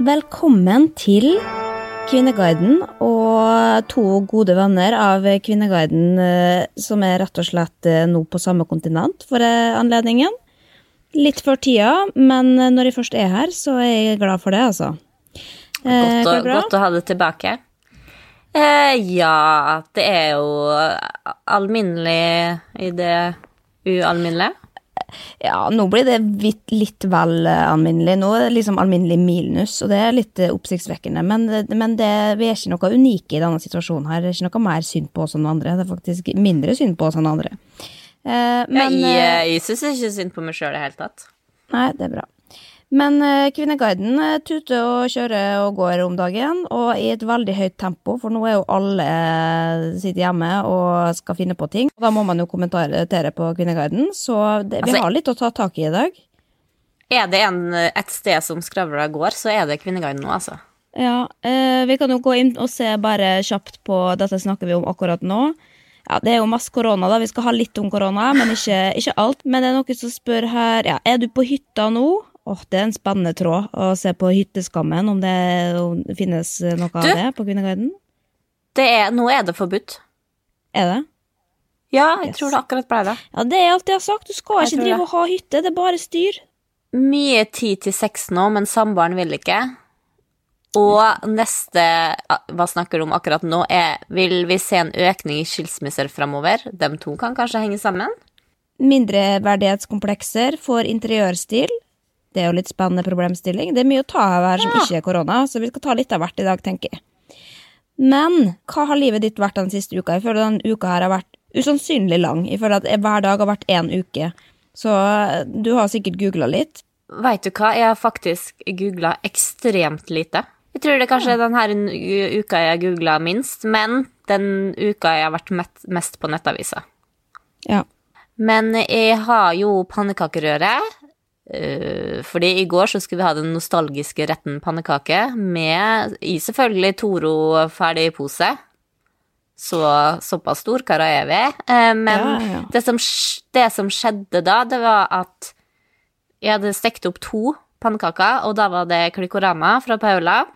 Velkommen til Kvinneguiden og to gode venner av Kvinneguiden eh, som er rett og slett eh, nå på samme kontinent for eh, anledningen. Litt før tida, men når jeg først er her, så er jeg glad for det, altså. Godt, å, det godt å ha det tilbake. Eh, ja, det er jo alminnelig i det ualminnelige. Ja, nå blir det litt, litt vel eh, alminnelig. Nå er det liksom alminnelig minus, og det er litt eh, oppsiktsvekkende. Men, men det, vi er ikke noe unike i denne situasjonen her. Det er ikke noe mer synd på oss enn andre. Det er faktisk mindre synd på oss enn andre. Eh, men, jeg eh, jeg syns ikke synd på meg sjøl i det hele tatt. Nei, det er bra. Men eh, Kvinneguiden eh, tuter og kjører og går om dagen, og i et veldig høyt tempo, for nå er jo alle eh, sitter hjemme og skal finne på ting. Da må man jo kommentere på Kvinneguiden, så det, vi Altså- har litt å ta tak i i dag. Er det en, et sted som skravla går, så er det Kvinneguiden nå, altså. Ja, eh, vi kan jo gå inn og se bare kjapt på dette snakker vi om akkurat nå. Ja, Det er jo masse korona, da. Vi skal ha litt om korona, men ikke, ikke alt. Men det er noen som spør her ja, Er du på hytta nå? Åh, Det er en spennende tråd å se på hytteskammen, om det, om det finnes noe av det på Kvinneguiden. Det er, nå er det forbudt. Er det? Ja, jeg Yes. tror det akkurat ble det. Ja, det er alt jeg har sagt. Du skal Jeg ikke drive det. og ha hytte, det er bare styr. Mye tid til sex nå, men samboeren vil ikke. Og neste Hva snakker du om akkurat nå, er Vil vi se en økning i skilsmisser framover? De to kan kanskje henge sammen? Mindreverdighetskomplekser for interiørstil. Det er jo litt spennende problemstilling. Det er mye å ta av her som Ja. ikke er korona, så vi skal ta litt av hvert i dag, tenker jeg. Men hva har livet ditt vært den siste uka? Jeg føler den uka her har vært usannsynlig lang. Jeg føler at hver dag har vært én uke. Så eh, du har sikkert googla litt. Veit du hva, jeg har faktisk googla ekstremt lite. Jeg tror det er kanskje denne uka jeg har googla minst, men den uka jeg har vært mest på nettavisa. Ja. Men jeg har jo pannekakerøre. Eh, fordi i går så skulle vi ha den nostalgiske retten pannekake med i selvfølgelig Toro ferdig pose. Så såpass stor kara er vi. Eh, men Ja, ja. Det, som, det som skjedde da, det var at jeg hadde stekt opp to pannekaker, og da var det klikorama fra Paula.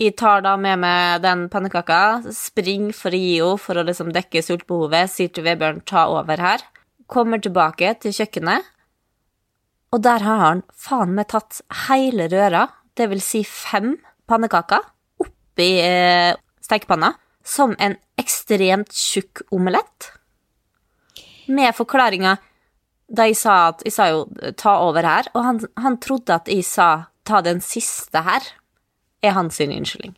Jeg tar da med meg den pannekaka, springer for å gi henne for å liksom dekke sultbehovet, sier til Vebjørn ta over her. Kommer tilbake til kjøkkenet, og der har han faen meg tatt hele røra, det vil si fem pannekaker, oppi eh, stekepanna, som en ekstremt tjukk omelett. Med forklaringa da jeg sa at Jeg sa jo 'ta over her', og han, han trodde at jeg sa 'ta den siste her', er hans unnskyldning.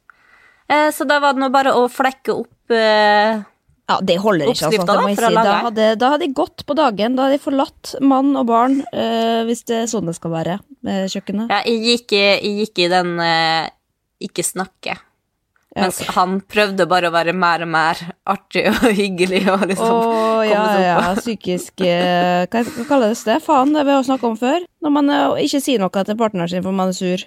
Eh, så da var det nå bare å flekke opp eh, Ja, det holder ikke, altså. Da, si. Da hadde, da hadde jeg gått på dagen. Da hadde jeg forlatt mann og barn, uh, hvis det er sånn det skal være med kjøkkenet. Ja, jeg gikk, i- jeg gikk i den uh, ikke snakke. Ja, Mens han prøvde bare å være mer og mer artig og hyggelig og liksom Å, ja, ja, psykisk uh, Hva kalles det? Faen, det har vi har snakka om før. Når man ikke sier noe til partneren sin for man er sur.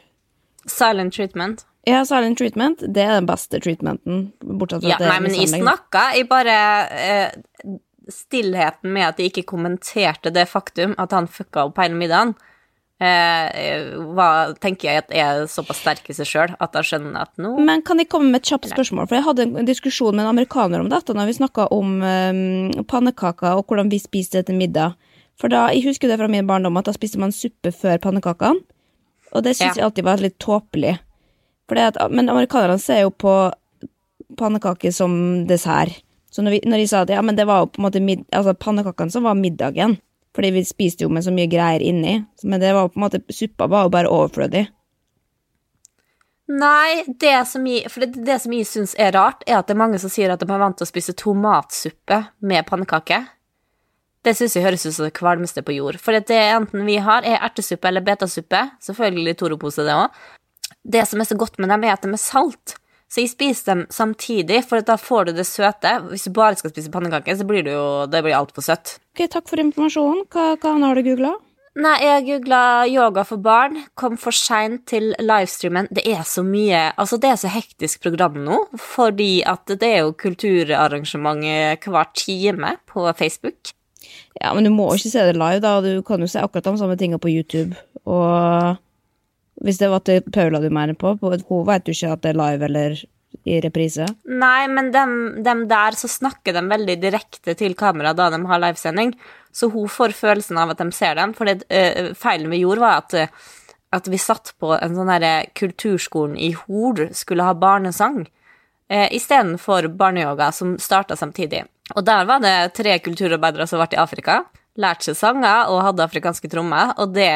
Silent treatment. Ja, silent treatment, det er den beste treatmenten. Bortsett fra Ja, at det nei, men jeg mishandling. snakka, jeg bare eh, Stillheten med at jeg ikke kommenterte det faktum at han fucka opp hele middagen, eh, hva, tenker jeg at er såpass sterk i seg sjøl at jeg skjønner at nå Men kan jeg komme med et kjapt spørsmål? For jeg hadde en diskusjon med en amerikaner om dette når vi snakka om um, pannekaker og hvordan vi spiste det til middag. For da, Jeg husker det fra min barndom at da spiste man suppe før pannekakene. Og det syns Ja. jeg alltid var litt tåpelig. At, men amerikanerne ser jo på pannekaker som dessert. Så når, vi, når de sa at ja, men det var jo på en måte mid, altså pannekakene som var middagen, fordi vi spiste jo med så mye greier inni, men det var på en måte, suppa var jo bare overflødig. Nei, det som jeg, for det, det som jeg syns er rart, er at det er mange som sier at de er vant til å spise tomatsuppe med pannekake. Det syns jeg høres ut som det kvalmeste på jord. For det enten vi har, er ertesuppe eller betasuppe. Selvfølgelig Toro-pose, det òg. Det som er så godt med dem, er at de er salt. Så jeg spiser dem samtidig, for da får du det søte. Hvis du bare skal spise pannekake, så blir det jo det blir altfor søtt. Ok, Takk for informasjonen. Hva, hva har du googla? Nei, jeg googla yoga for barn, kom for seint til livestreamen. Det er så mye Altså, det er så hektisk program nå, fordi at det er jo kulturarrangement hver time på Facebook. Ja, men du må jo ikke se det live, da. Du kan jo se akkurat de samme tinga på YouTube. Og hvis det var til Paula du mener på, hun vet jo ikke at det er live eller i reprise. Nei, men dem, dem der så snakker de veldig direkte til kamera da de har livesending, så hun får følelsen av at de ser dem. For det, eh, feilen vi gjorde, var at, eh, at vi satt på en sånn herre Kulturskolen i Hol skulle ha barnesang, eh, istedenfor barneyoga, som starta samtidig. Og der var det tre kulturarbeidere som ble i Afrika. Lærte seg sanger og hadde afrikanske trommer, og det,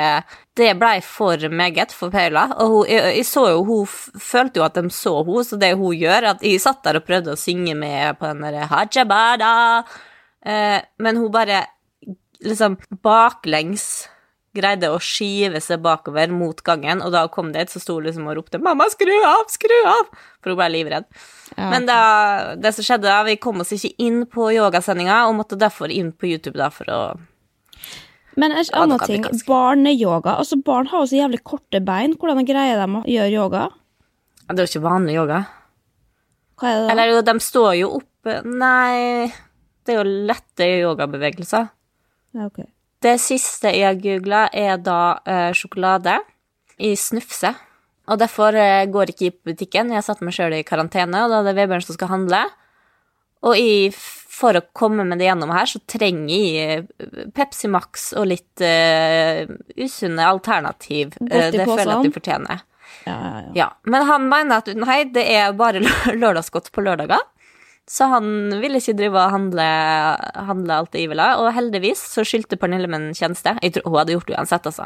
det blei for meget for Paula. Og hun, jeg, jeg så jo, hun følte jo at de så henne, så det hun gjør at Jeg satt der og prøvde å synge med på den derre hajabada, eh, men hun bare liksom baklengs greide å skive seg bakover mot gangen, og da hun kom dit, så sto hun liksom og ropte 'mamma, skru av, skru av', for hun ble livredd. Men da, det som skjedde da, vi kom oss ikke inn på yogasendinga, og måtte derfor inn på YouTube da for å Men en annen vi ting, kanskje. barneyoga. Altså, barn har jo så jævlig korte bein. Hvordan greier de å gjøre yoga? Det er jo ikke vanlig yoga. Hva er det da? Eller jo, de står jo oppe Nei, det er jo lette yogabevegelser. Ja, ok. Det siste jeg googla, er da eh, sjokolade i snufse. Og derfor eh, går ikke i butikken. Jeg satte meg sjøl i karantene, og da er det Vebjørn som skal handle. Og jeg, for å komme med det gjennom her, så trenger jeg eh, Pepsi Max og litt uh, usunne alternativ. Uh, det føler jeg at du fortjener. Ja, ja, ja. Ja, men han mener at nei, det er bare lørdagsgodt på lørdager. Så han ville ikke drive og handle, handle alt det ville. Og heldigvis så skyldte Pernille med en tjeneste. Jeg tror hun hadde gjort det uansett, altså.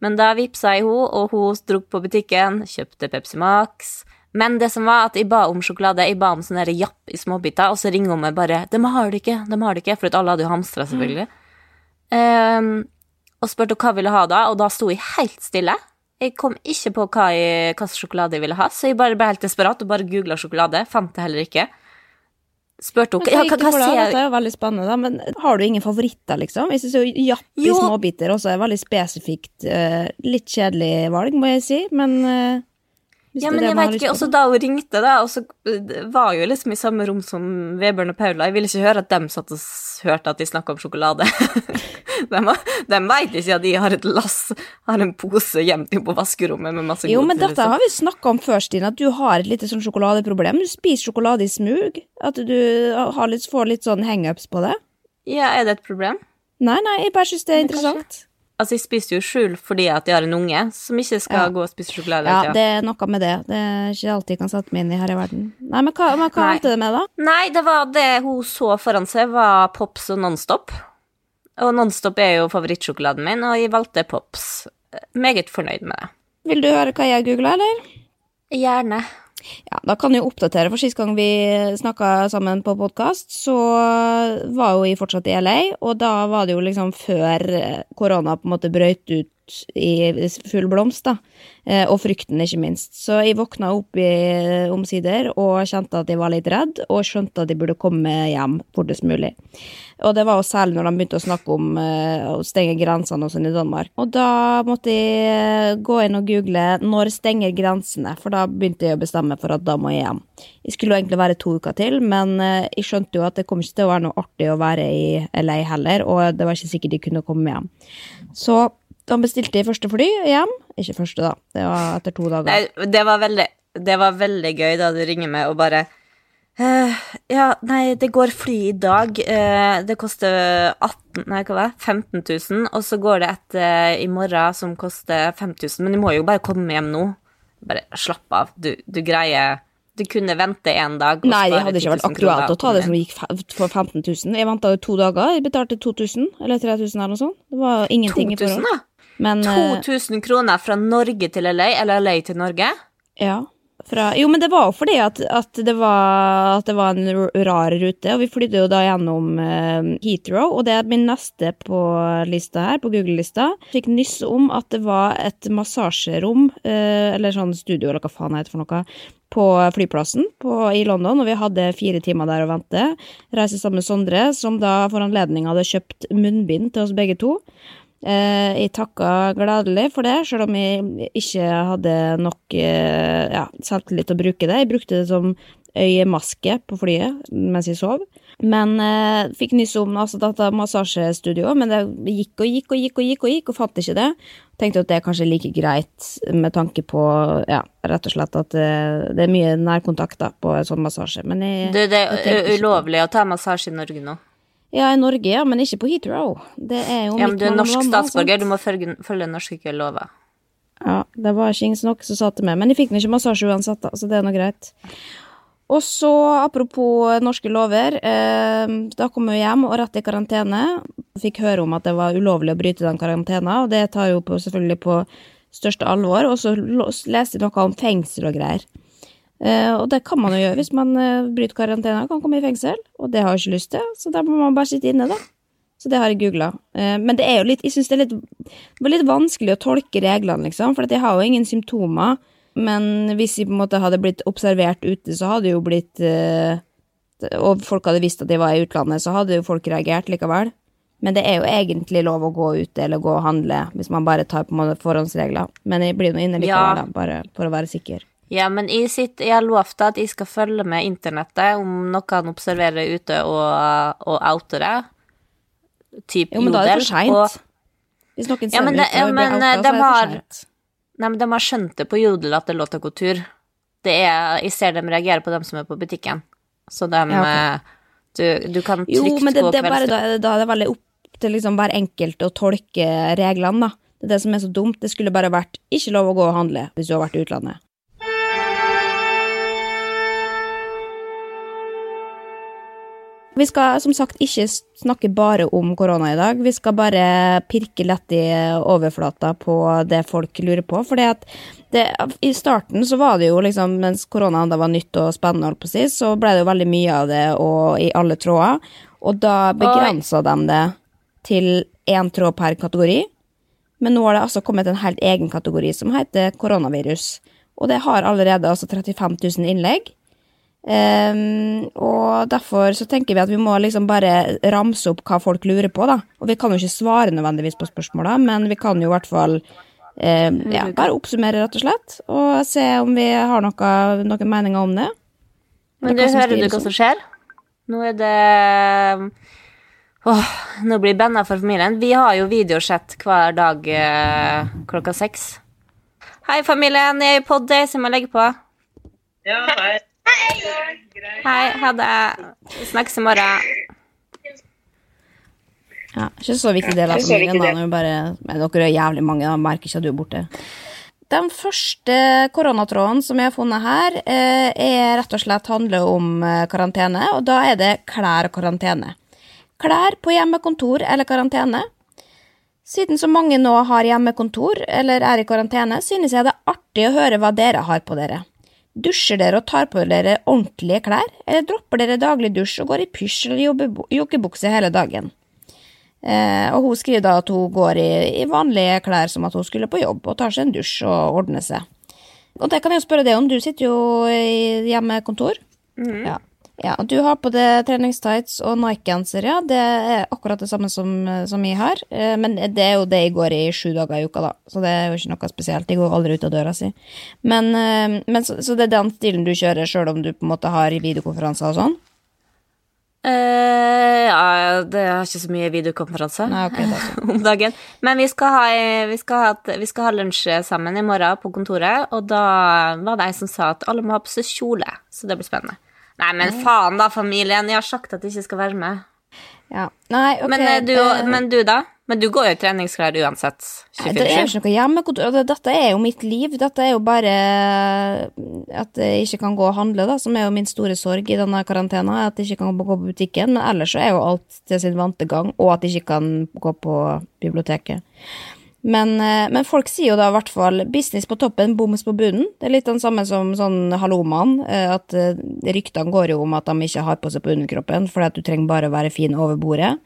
Men da vippsa jeg henne, og hun dro på butikken, kjøpte Pepsi Max. Men det som var at jeg ba om sjokolade, jeg ba om sånn der japp i småbiter, og så ringer hun meg bare 'Dem har det ikke, dem har det ikke', for alle hadde jo hamstra, selvfølgelig. Ehm, og spurte hva jeg ville ha da, og da sto jeg helt stille. Jeg kom ikke på hva, jeg, hva slags sjokolade jeg ville ha, så jeg bare ble helt desperat og bare googla sjokolade. Fant det heller ikke. Spurte hun hva hva, det hva ser Dette er jo veldig spennende, da. Men har du ingen favoritter, liksom? Jeg syns jo japp i småbiter også er veldig spesifikt. eh, litt kjedelig valg, må jeg si, men eh, Ja, men jeg veit ikke, også da. hun ringte, da, og så det var jo liksom i samme rom som Vebjørn og Paula, jeg ville ikke høre at de satt og hørte at de snakka om sjokolade. de, de veit ikke at de har et lass, har en pose gjemt på vaskerommet med masse Jo, godteri, men dette liksom. har vi snakka om før, Stine, at du har et lite sånn sjokoladeproblem. Du spiser sjokolade i smug. At du har litt, får litt sånn hangups på det. Ja, er det et problem? Nei, nei, jeg bare syns det er interessant. Altså, jeg spiser jo skjul fordi at jeg har en unge som ikke skal Ja. gå og spise sjokolade. Ja, det er noe med det. Det er ikke alltid jeg kan sette meg inn i her i verden. Nei, men hva, men hva endte det med, da? Nei, det var det hun så foran seg, var Pops og Nonstop. Og Nonstop er jo favorittsjokoladen min, og jeg valgte Pops. Meget fornøyd med det. Vil du høre hva jeg googla, eller? Gjerne. Ja, da kan jeg oppdatere, for sist gang vi snakka sammen på podkast, så var jo jeg fortsatt i LA, og da var det jo liksom før eh, korona på en måte brøyt ut i full blomst, da. Eh, Og frykten, ikke minst. Så jeg våkna opp i omsider og kjente at jeg var litt redd, og skjønte at jeg burde komme hjem fortest mulig. Og det var jo særlig når de begynte å snakke om eh, å stenge grensene og sånn i Danmark. Og da måtte jeg gå inn og google 'når stenger grensene', for da begynte jeg å bestemme for at da må jeg hjem. Jeg skulle jo egentlig være to uker til, men eh, jeg skjønte jo at det kom ikke til å være noe artig å være i LA heller, og det var ikke sikkert de kunne komme hjem. Så da bestilte jeg første fly hjem. Ikke første, da. Det var etter to dager. Nei, det var veldig, det var veldig gøy da du ringer meg og bare Uh, Ja, nei, det går fly i dag. Uh, det koster 18 Nei, hva var det? 15 000. Og så går det et uh, i morgen som koster 5000. Men du må jo bare komme hjem nå. Bare slapp av. Du, du greier Du kunne vente en dag. Nei, det hadde ikke vært akkurat å ta det som gikk for 15 000. Jeg venta jo to dager. Jeg betalte 2000 eller 3000 eller noe sånt. Det var ingenting i forhold. Men eh, 2000 kroner fra Norge til LA, eller LA til Norge? Ja. Fra, jo, men det var jo fordi at, at, det var, at det var en rar rute, og vi flydde jo da gjennom uh, Heathrow, og det er min neste på lista her, på Google-lista. Fikk nyss om at det var et massasjerom, uh, eller sånn studio, eller hva faen det heter for noe, på flyplassen på, i London, og vi hadde fire timer der å vente. Reiste sammen med Sondre, som da for anledning hadde kjøpt munnbind til oss begge to. Eh, jeg takka gladelig for det, selv om jeg ikke hadde nok eh, ja, selvtillit til å bruke det. Jeg brukte det som øyemaske på flyet mens jeg sov. Men eh, fikk nyss om altså, dette massasjestudioet, men det gikk og gikk og gikk og gikk og gikk, og fant ikke det. Tenkte at det er kanskje like greit med tanke på ja, rett og slett at det, det er mye nærkontakt da, på en sånn massasje. Men jeg, Du, det er ulovlig å ta massasje i Norge nå. Ja, i Norge, ja, men ikke på Heathrow. Det er jo Ja, men du er norsk landene, statsborger, sant? du må følge, følge norske lover. Ja, det var ikke ingen nok som sa til meg, men jeg fikk nå ikke massasje uansett, da, så det er nå greit. Og så, apropos norske lover, eh, da kom vi hjem og rett i karantene. Fikk høre om at det var ulovlig å bryte den karantena, og det tar jo på, selvfølgelig på største alvor. Og så leste jeg noe om fengsel og greier. Eh, og det kan man jo gjøre hvis man eh, bryter karantena, kan komme i fengsel, og det har jeg ikke lyst til, så da må man bare sitte inne, da. Så det har jeg googla. Men det er jo litt, jeg synes det er det var litt vanskelig å tolke reglene, liksom, for at jeg har jo ingen symptomer. Men hvis jeg på en måte hadde blitt observert ute, så hadde jo blitt eh, Og folk hadde visst at jeg var i utlandet, så hadde jo folk reagert likevel. Men det er jo egentlig lov å gå ute eller gå og handle hvis man bare tar på en måte forhåndsregler. Men jeg blir nå inne likevel, Ja. da, bare for å være sikker. Ja, men jeg, sitter, jeg har lovt at jeg skal følge med internettet om noen observerer ute og, og outer det. Typ Jo, men da er det for seint. Hvis noen Ja, ser men ut og ja, blir outa, så er det for seint. Nei, men de har skjønt det på Jodel at det er lov til å gå tur. Det er, jeg ser dem reagere på dem som er på butikken. Så de Ja, ok. eh, du, du kan trygt Jo, men det, gå det bare, da, da er det veldig opp til liksom hver enkelt å tolke reglene, da. Det er det som er så dumt. Det skulle bare vært ikke lov å gå og handle hvis du har vært i utlandet. Vi skal som sagt ikke snakke bare om korona i dag. Vi skal bare pirke lett i overflata på det folk lurer på. For i starten så var det jo liksom, mens korona enda var nytt og spennende, på si, så ble det jo veldig mye av det og i alle tråder. Og da begrensa de det til én tråd per kategori. Men nå har det altså kommet en helt egen kategori som heter koronavirus. Og det har allerede altså 35 000 innlegg. Ehm, og derfor så tenker vi at vi må liksom bare ramse opp hva folk lurer på, da. Og vi kan jo ikke svare nødvendigvis på spørsmåla, men vi kan jo i hvert fall um, ja, bare oppsummere, rett og slett. Og se om vi har noe, noen meninger om det. Men du, hører du hva som skjer? Nå er det Åh, nå blir banna for familien. Vi har jo videosett hver dag eh, klokka seks. Hei, familien. Jeg er i pod, jeg må legge på. Ja, hei. Hei, ha det. Vi Snakkes i morgen. Ja, ikke så viktig del av familien, da. Når vi bare, men dere er jævlig mange, da merker ikke at du er borte. Den første koronatråden som jeg har funnet her, eh, er rett og slett handler om eh, karantene, og da er det klær og karantene. Klær på hjemmekontor eller karantene. Siden så mange nå har hjemmekontor eller er i karantene, synes jeg det er artig å høre hva dere har på dere. Dusjer dere og tar på dere ordentlige klær, eller dropper dere daglig dusj og går i pysj eller joggebukse hele dagen? Eh, og hun skriver da at hun går i, i vanlige klær som at hun skulle på jobb, og tar seg en dusj og ordner seg. Og det kan jeg jo spørre deg om, du sitter jo i hjemmekontor. Ja. Ja, og du har på deg treningstights og Nike-genser, ja. Det er akkurat det samme som, som jeg har. Eh, men det er jo det jeg går i sju dager i uka, da. Så det er jo ikke noe spesielt. Jeg går aldri ut av døra si. Men, eh, men så, så det er den stilen du kjører, sjøl om du på en måte har videokonferanser og sånn? Eh, ja, det er ikke så mye videokonferanse Nei, okay, om dagen. Men vi skal, ha, vi, skal ha, vi skal ha lunsj sammen i morgen på kontoret, og da var det ei som sa at alle må ha på seg kjole, så det blir spennende. Nei, men faen da, familien. Jeg har sagt at jeg ikke skal være med. Ja. Nei, okay. Men, eh, du, eh, men du, da? Men du går jo i treningsklær uansett. Nei, Det er jo ikke noe hjemmekontor. Dette er jo mitt liv. Dette er jo bare at jeg ikke kan gå og handle, da, som er jo min store sorg i denne karantena. At jeg ikke kan gå på butikken. Men ellers så er jo alt til sin vante gang, og at jeg ikke kan gå på biblioteket. Men, eh, men folk sier jo da i hvert fall 'business på toppen, boms på bunnen'. Det er litt den samme som sånn hallomann. eh, At eh, ryktene går jo om at de ikke har på seg på underkroppen, fordi at du trenger bare å være fin over bordet.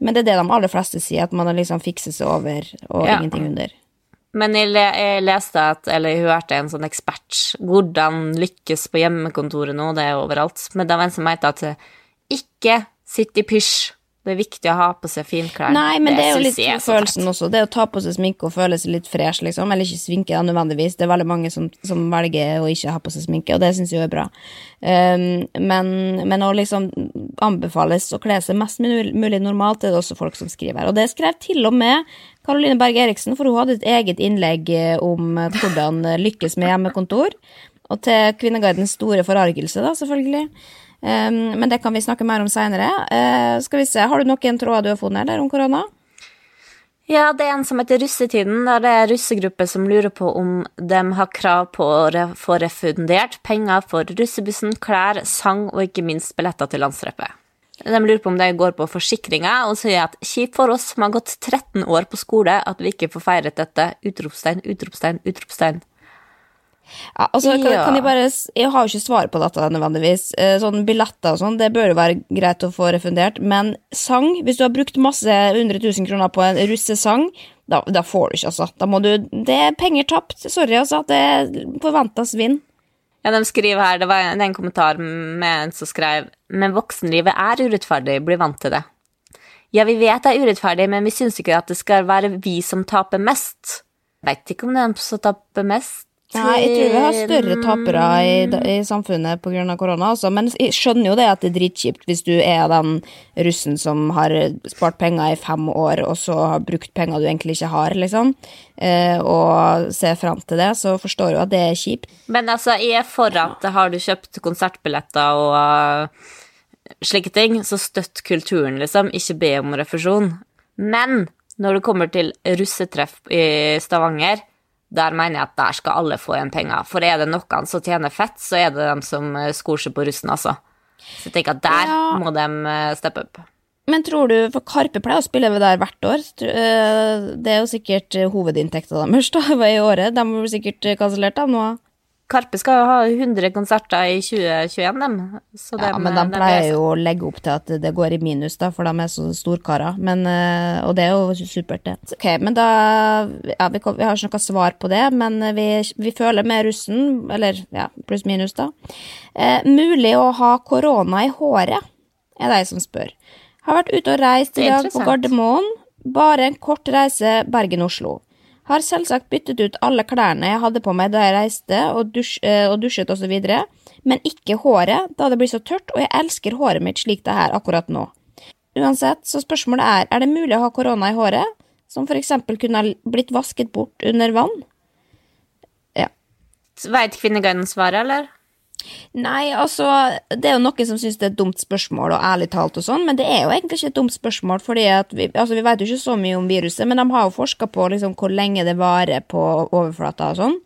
Men det er det de aller fleste sier, at man liksom fikser seg over og Ja. ingenting under. Men jeg, le, jeg leste at, eller jeg hørte en sånn ekspert hvordan lykkes på hjemmekontoret nå, det er overalt, men det var en som mente at ikke sitt i pysj. Det er viktig å ha på seg finklær. Nei, men det er jo litt jeg følelsen også. Det å ta på seg sminke og føle seg litt fresh, liksom. Eller ikke sminke, da, nødvendigvis. Det er veldig mange som, som velger å ikke ha på seg sminke, og det syns jeg jo er bra. Um, men, men å liksom anbefales å kle seg mest mulig, normalt, det er det også folk som skriver. Og det skrev til og med Karoline Berg Eriksen, for hun hadde et eget innlegg eh, om eh, hvordan lykkes med hjemmekontor. Og til Kvinnegardens store forargelse, da, selvfølgelig. Men det kan vi snakke mer om seinere. skal vi se, har du noen tråder du har funnet der om korona? Ja, det er en som heter Russetiden, der det er russegrupper som lurer på om de har krav på å få refundert penger for russebussen, klær, sang og ikke minst billetter til landstreffet. De lurer på om det går på forsikringa, og sier at kjipt for oss som har gått 13 år på skole, at vi ikke får feiret dette. Utropstegn, utropstegn, utropstegn. Ja, altså, kan, Ja. kan jeg bare Jeg har jo ikke svar på dette nødvendigvis. Eh, Sånn billetter og sånn, det bør jo være greit å få refundert. Men sang, hvis du har brukt masse 100 000 kroner på en russesang, da, da får du ikke, altså. Da må du Det er penger tapt. Sorry, altså. Det forventes vinn. Ja, de skriver her, det var en, en kommentar med en som skrev Men voksenlivet er urettferdig, bli vant til det. Ja, vi vet det er urettferdig, men vi syns ikke at det skal være vi som taper mest. Veit ikke om det er de som taper mest. Nei, jeg tror vi har større tapere i, i samfunnet pga. korona, altså. Men jeg skjønner jo det at det er dritkjipt hvis du er den russen som har spart penger i fem år, og så har brukt penger du egentlig ikke har, liksom, eh, og ser fram til det, så forstår jeg at det er kjipt. Men altså, jeg er for at har du kjøpt konsertbilletter og uh, slike ting, så støtt kulturen, liksom. Ikke be om refusjon. Men når det kommer til russetreff i Stavanger, der mener jeg at der skal alle få igjen penger. For er det noen som tjener fett, så er det dem som eh, skor seg på russen, altså. Så jeg tenker at der Ja. må de eh, steppe opp. Men tror du, for Karpe pleier å spille der hvert år, eh, det er jo sikkert hovedinntekta deres i året, de blir sikkert kansellert da nå. Karpe skal ha 100 konserter i 2021, dem. Så Ja, dem, men de pleier jo å legge opp til at det går i minus, da, for de er så storkarer. Men, eh, og det er jo supert, det. Ok, men da Ja, vi, vi har ikke noe svar på det, men vi, vi føler med russen, eller ja, pluss minus, da. Eh, mulig å ha korona i håret, er de som spør. Har vært ute og reist i dag på. Gardermoen. Bare en kort reise Bergen-Oslo. Har selvsagt byttet ut alle klærne jeg hadde på meg da jeg reiste og, dusj, eh, og dusjet osv., men ikke håret, da det blir så tørt, og jeg elsker håret mitt slik det er akkurat nå. Uansett, så spørsmålet er, er det mulig å ha korona i håret, som for eksempel kunne ha blitt vasket bort under vann? Ja. Veit Kvinneguiden svaret, eller? Nei, altså, det er jo noen som syns det er et dumt spørsmål, og ærlig talt og sånn, men det er jo egentlig ikke et dumt spørsmål, fordi at vi, altså, vi vet jo ikke så mye om viruset, men de har jo forska på liksom hvor lenge det varer på overflata og sånn.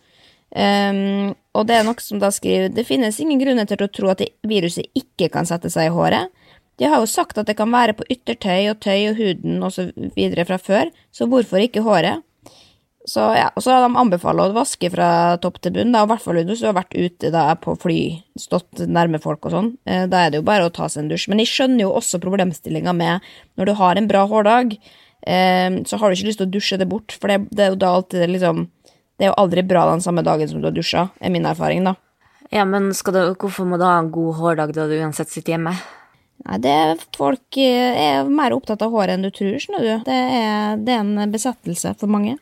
Um, og det er noe som da skriver Det finnes ingen grunner til å tro at viruset ikke kan sette seg i håret. De har jo sagt at det kan være på yttertøy og tøy og huden videre fra før, så hvorfor ikke håret? Så ja, og så de anbefalt å vaske fra topp til bunn, da, i hvert fall hvis du har vært ute da, på fly, stått nærme folk og sånn. Eh, Da er det jo bare å ta seg en dusj. Men jeg skjønner jo også problemstillinga med når du har en bra hårdag, eh, så har du ikke lyst til å dusje det bort, for det, det er jo da alltid liksom Det er jo aldri bra den samme dagen som du har dusja, er min erfaring, da. Ja, men du, hvorfor må du ha en god hårdag da du uansett sitter hjemme? Nei, det er folk eh, er mer opptatt av håret enn du tror, skjønner du. Det er, det er en besettelse for mange.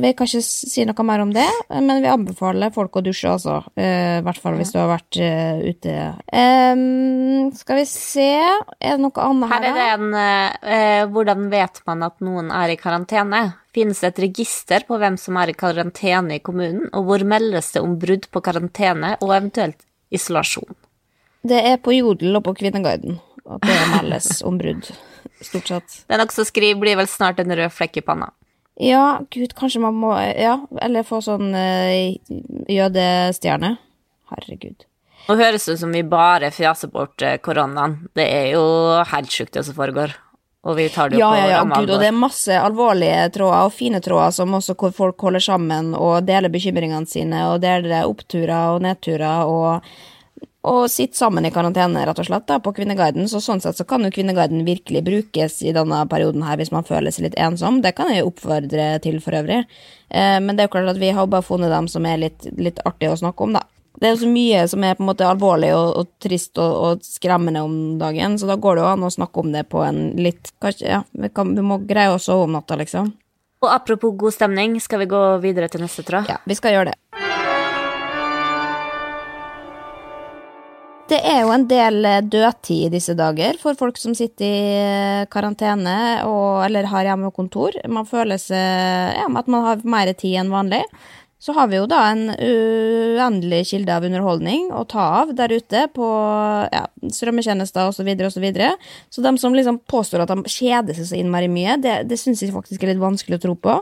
Vi kan ikke si noe mer om det, men vi anbefaler folk å dusje, altså. I hvert fall hvis du har vært eh, ute. Um, skal vi se Er det noe annet her, Her er det en eh, Hvordan vet man at noen er i karantene? Finnes det et register på hvem som er i karantene i kommunen, og hvor meldes det om brudd på karantene og eventuelt isolasjon? Det er på Jodel og på Kvinneguiden at det meldes om brudd, stort sett. Den også skriver blir vel snart en rød flekk i panna. Ja, gud, kanskje man må Ja, eller få sånn uh, jødestjerne. Herregud. Nå høres det ut som vi bare fjaser bort eh, koronaen. Det er jo helt sjukt det som foregår. Og vi tar det jo Ja, på ja, ja, ramme gud, og det er masse alvorlige tråder og fine tråder som også hvor folk holder sammen og deler bekymringene sine og deler oppturer og nedturer og, og sitter sammen i karantene, rett og slett, da, på Kvinneguiden. Så sånn sett så kan jo Kvinneguiden virkelig brukes i denne perioden her hvis man føler seg litt ensom. Det kan jeg jo oppfordre til for øvrig. Eh, men det er jo klart at vi har bare funnet dem som er litt, litt artige å snakke om, da. Det er jo så mye som er på en måte alvorlig og, og trist og, og skremmende om dagen, så da går det jo an å snakke om det på en litt Kanskje, ja, vi, kan, vi må greie å sove om natta, liksom. Og apropos god stemning, skal vi gå videre til neste tråd? Ja, vi skal gjøre det. Det er jo en del eh, dødtid i disse dager for folk som sitter i eh, karantene og, eller har hjemmekontor. Man føler seg ja, at man har mer tid enn vanlig. Så har vi jo da en uendelig kilde av underholdning å ta av der ute på ja, strømmetjenester osv. Så, videre. så de som liksom påstår at de kjeder seg så innmari mye, det, det syns jeg faktisk er litt vanskelig å tro på.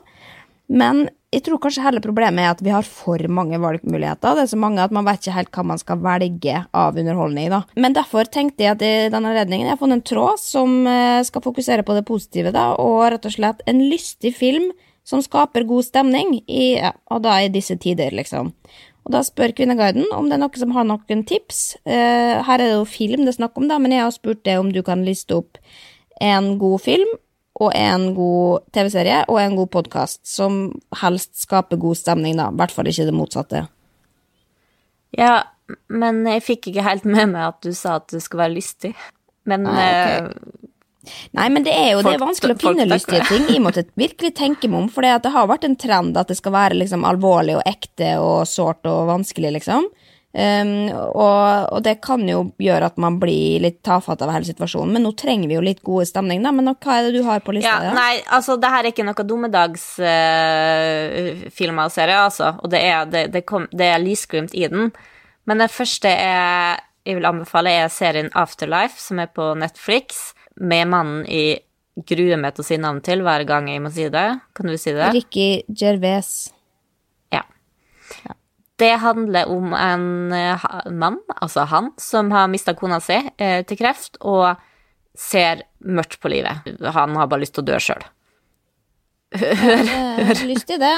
Men jeg tror kanskje hele problemet er at vi har for mange valgmuligheter. Det er så mange at man vet ikke helt hva man skal velge av underholdning. da. Men derfor tenkte jeg at i denne redningen jeg har funnet en tråd som eh, skal fokusere på det positive, da, og rett og slett en lystig film som skaper god stemning, i, ja, og da i disse tider, liksom. Og da spør Kvinneguiden om det er noen som har noen tips. Eh, her er det jo film det er snakk om, da, men jeg har spurt deg om du kan liste opp en god film og en god TV-serie og en god podkast som helst skaper god stemning, da. I hvert fall ikke det motsatte. Ja, men jeg fikk ikke helt med meg at du sa at du skulle være lystig. Men Nei, okay. uh, Nei, men det er jo det er vanskelig å finne lystige ting. Jeg måtte virkelig tenke meg om, for det, det har vært en trend at det skal være liksom alvorlig og ekte og sårt og vanskelig, liksom. Um, og, og det kan jo gjøre at man blir litt tafatt av hele situasjonen, men nå trenger vi jo litt gode stemning, da. Men hva er det du har på lista? ja, nei, altså, det her er ikke noe dommedagsfilmer og serier, altså. Og det er, det, det, kom, det er lysglimt i den. Men det første jeg, jeg vil anbefale, er serien Afterlife, som er på Netflix, med mannen i gruer meg til å si navn til hver gang jeg må si det. Kan du si det? Ricky Gervais. Det handler om en eh, mann, altså han, som har mista kona si eh, til kreft, og ser mørkt på livet. Han har bare lyst til å dø sjøl. lyst til det.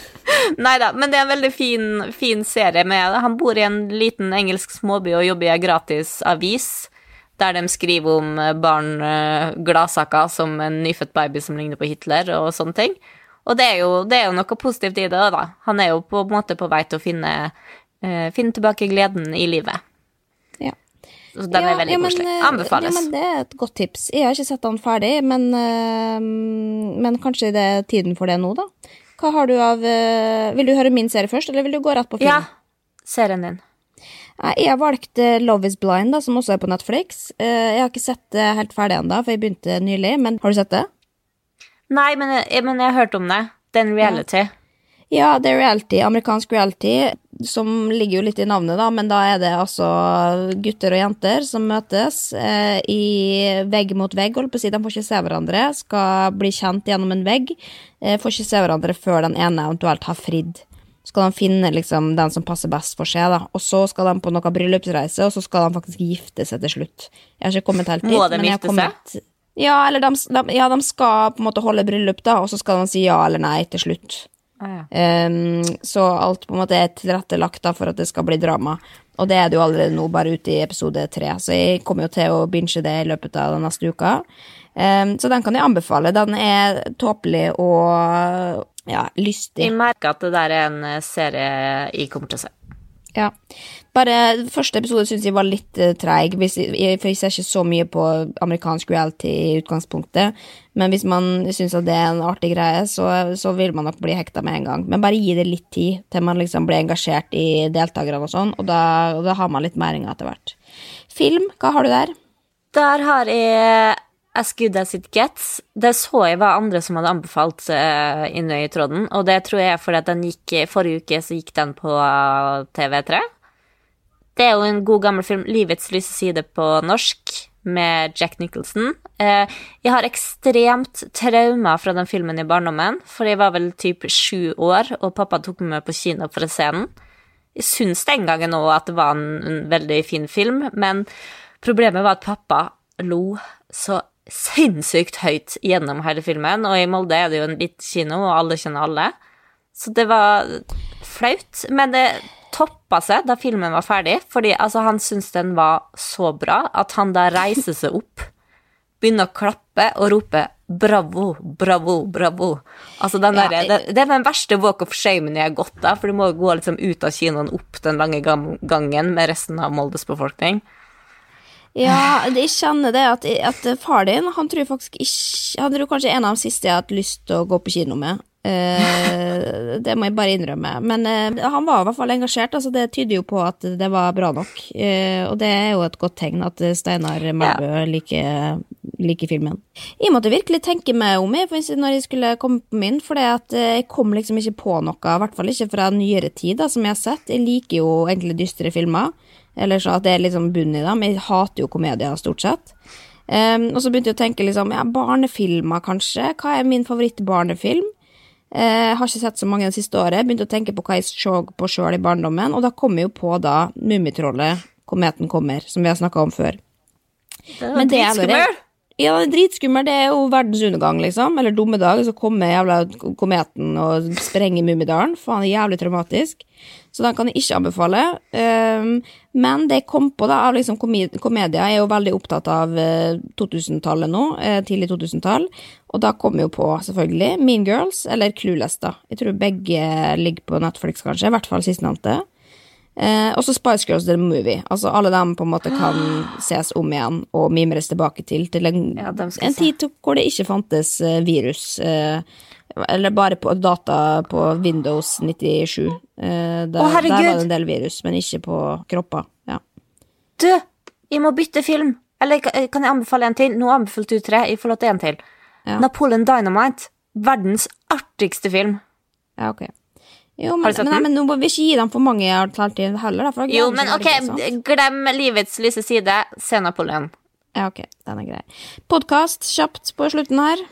Nei da, men det er en veldig fin, fin serie. Med, han bor i en liten engelsk småby og jobber i en gratis avis. Der de skriver om eh, barn, gladsaker som en nyfødt baby som ligner på Hitler, og sånne ting. Og det er jo, det er jo noe positivt i det, da. Han er jo på en måte på vei til å finne, uh, finne tilbake gleden i livet. Ja. Så den Ja, er veldig ja, men, koselig. eh, Anbefales. Ja, men det er et godt tips. Jeg har ikke sett den ferdig, men, uh, men kanskje det er tiden for det nå, da. Hva har du av uh, Vil du høre min serie først, eller vil du gå rett på film? Ja, serien din. Jeg valgte Love is Blind, da, som også er på Netflix. Jeg har ikke sett det helt ferdig ennå, for jeg begynte nylig. Men har du sett det? Nei, men jeg, men jeg har hørt om det. Det er en reality. Ja, det er reality, amerikansk reality, som ligger jo litt i navnet, da, men da er det altså gutter og jenter som møtes eh, i vegg mot vegg, holdt på å si. De får ikke se hverandre, skal bli kjent gjennom en vegg. Eh, får ikke se hverandre før den ene eventuelt har fridd. Skal de finne liksom den som passer best for seg, da. Og så skal de på noe bryllupsreise, og så skal de faktisk gifte seg til slutt. Jeg har ikke kommet helt dit. Må de gifte seg? Ja, eller de, de, ja, de skal på en måte holde bryllup, da, og så skal de si ja eller nei til slutt. Ah, ja. um, så alt på en måte er tilrettelagt da for at det skal bli drama. Og det er det jo allerede nå, bare ute i episode tre. Så jeg kommer jo til å binge det i løpet av den neste uka. Um, så den kan jeg anbefale. Den er tåpelig og ja, lystig. Jeg merker at det der er en eh, serie jeg kommer til å se. Ja. Bare første episode syns jeg var litt uh, treig, for jeg ser ikke så mye på amerikansk reality i utgangspunktet. Men hvis man syns at det er en artig greie, så, så vil man nok bli hekta med en gang. Men bare gi det litt tid til man liksom blir engasjert i deltakerne og sånn, og da, da har man litt meringer etter hvert. Film, hva har du der? Der har jeg As Good As It Gets. Det så jeg var andre som hadde anbefalt uh, inne i tråden, og det tror jeg er fordi at den gikk Forrige uke så gikk den på eh, TV3. Det er jo en god gammel film, 'Livets lyse side' på norsk, med Jack Nicholson. Eh, jeg har ekstremt traumer fra den filmen i barndommen, for jeg var vel typ sju år, og pappa tok meg med på kino for å se den. Jeg syns den gangen òg at det var en veldig fin film, men problemet var at pappa lo så sinnssykt høyt gjennom hele filmen, og i Molde er det jo en liten kino, og alle kjenner alle. Så det var flaut, men det toppa seg da filmen var ferdig, fordi altså, han syntes den var så bra at han da reiser seg opp, begynner å klappe og rope bravo, bravo, bravo. Altså den Ja, derre- det, det er den verste walk of shamen jeg har gått av, for du må gå liksom ut av kinoen opp den lange gangen med resten av Moldes befolkning. Ja, jeg kjenner det at, at far din, han tror faktisk ikke Han tror kanskje en av de siste jeg har hatt lyst til å gå på kino med. Uh, det må jeg bare innrømme. Men uh, han var i hvert fall engasjert, altså det tyder jo på at det var bra nok. Uh, og det er jo et godt tegn at Steinar Melbø liker, liker filmen. Jeg måtte virkelig tenke meg om jeg, når jeg skulle komme på min, for jeg kom liksom ikke på noe, i hvert fall ikke fra nyere tid, da, som jeg har sett. Jeg liker jo egentlig dystre filmer. Eller sånn at det er liksom bunn i dem. Jeg hater jo komedier, stort sett. Um, og så begynte jeg å tenke liksom, ja, barnefilmer, kanskje. Hva er min favoritt-barnefilm? Eh, har ikke sett så mange det siste året. Begynte å tenke på hva jeg så på sjøl i barndommen, og da kom jeg jo på da Mummitrollet, Kometen kommer, som vi har snakka om før. Det Men det er dritskummel. Ja, det er dritskummelt. Det er jo verdens undergang, liksom. Eller dumme dag, Så kommer jævla kometen og sprenger Mummidalen. Faen, det er jævlig traumatisk. Så den kan jeg ikke anbefale. Ehm, men det jeg kom på da, av liksom komedier, jeg er jo veldig opptatt av eh, 2000-tallet nå. eh, tidlig 2000-tall. Og da kom jeg jo på, selvfølgelig, Mean Girls eller Clueless, da. Jeg tror begge ligger på Netflix, kanskje. I hvert fall sistnevnte. Eh, også Spice Girls The Movie. Altså Alle dem på en måte kan ses om igjen og mimres tilbake til. Til en, Ja, en tid hvor det ikke fantes eh, virus. Eh, eller bare på data på Windows 97. Eh, der, Å, herregud! der var det en del virus, men ikke på kropper. Ja. Du, jeg må bytte film. Eller kan kan jeg anbefale en til? Nå anbefalte du tre, jeg får lov til en til. Ja. Napoleon Dynamite. Verdens artigste film. ja, ok. Jo, men, men, nei, men nå må vi ikke gi dem for mange alternativ heller, da. Jo, men ok, glem livets lyse side. Se Napoleon. Ja, ok, den er grei. Podkast kjapt på slutten her.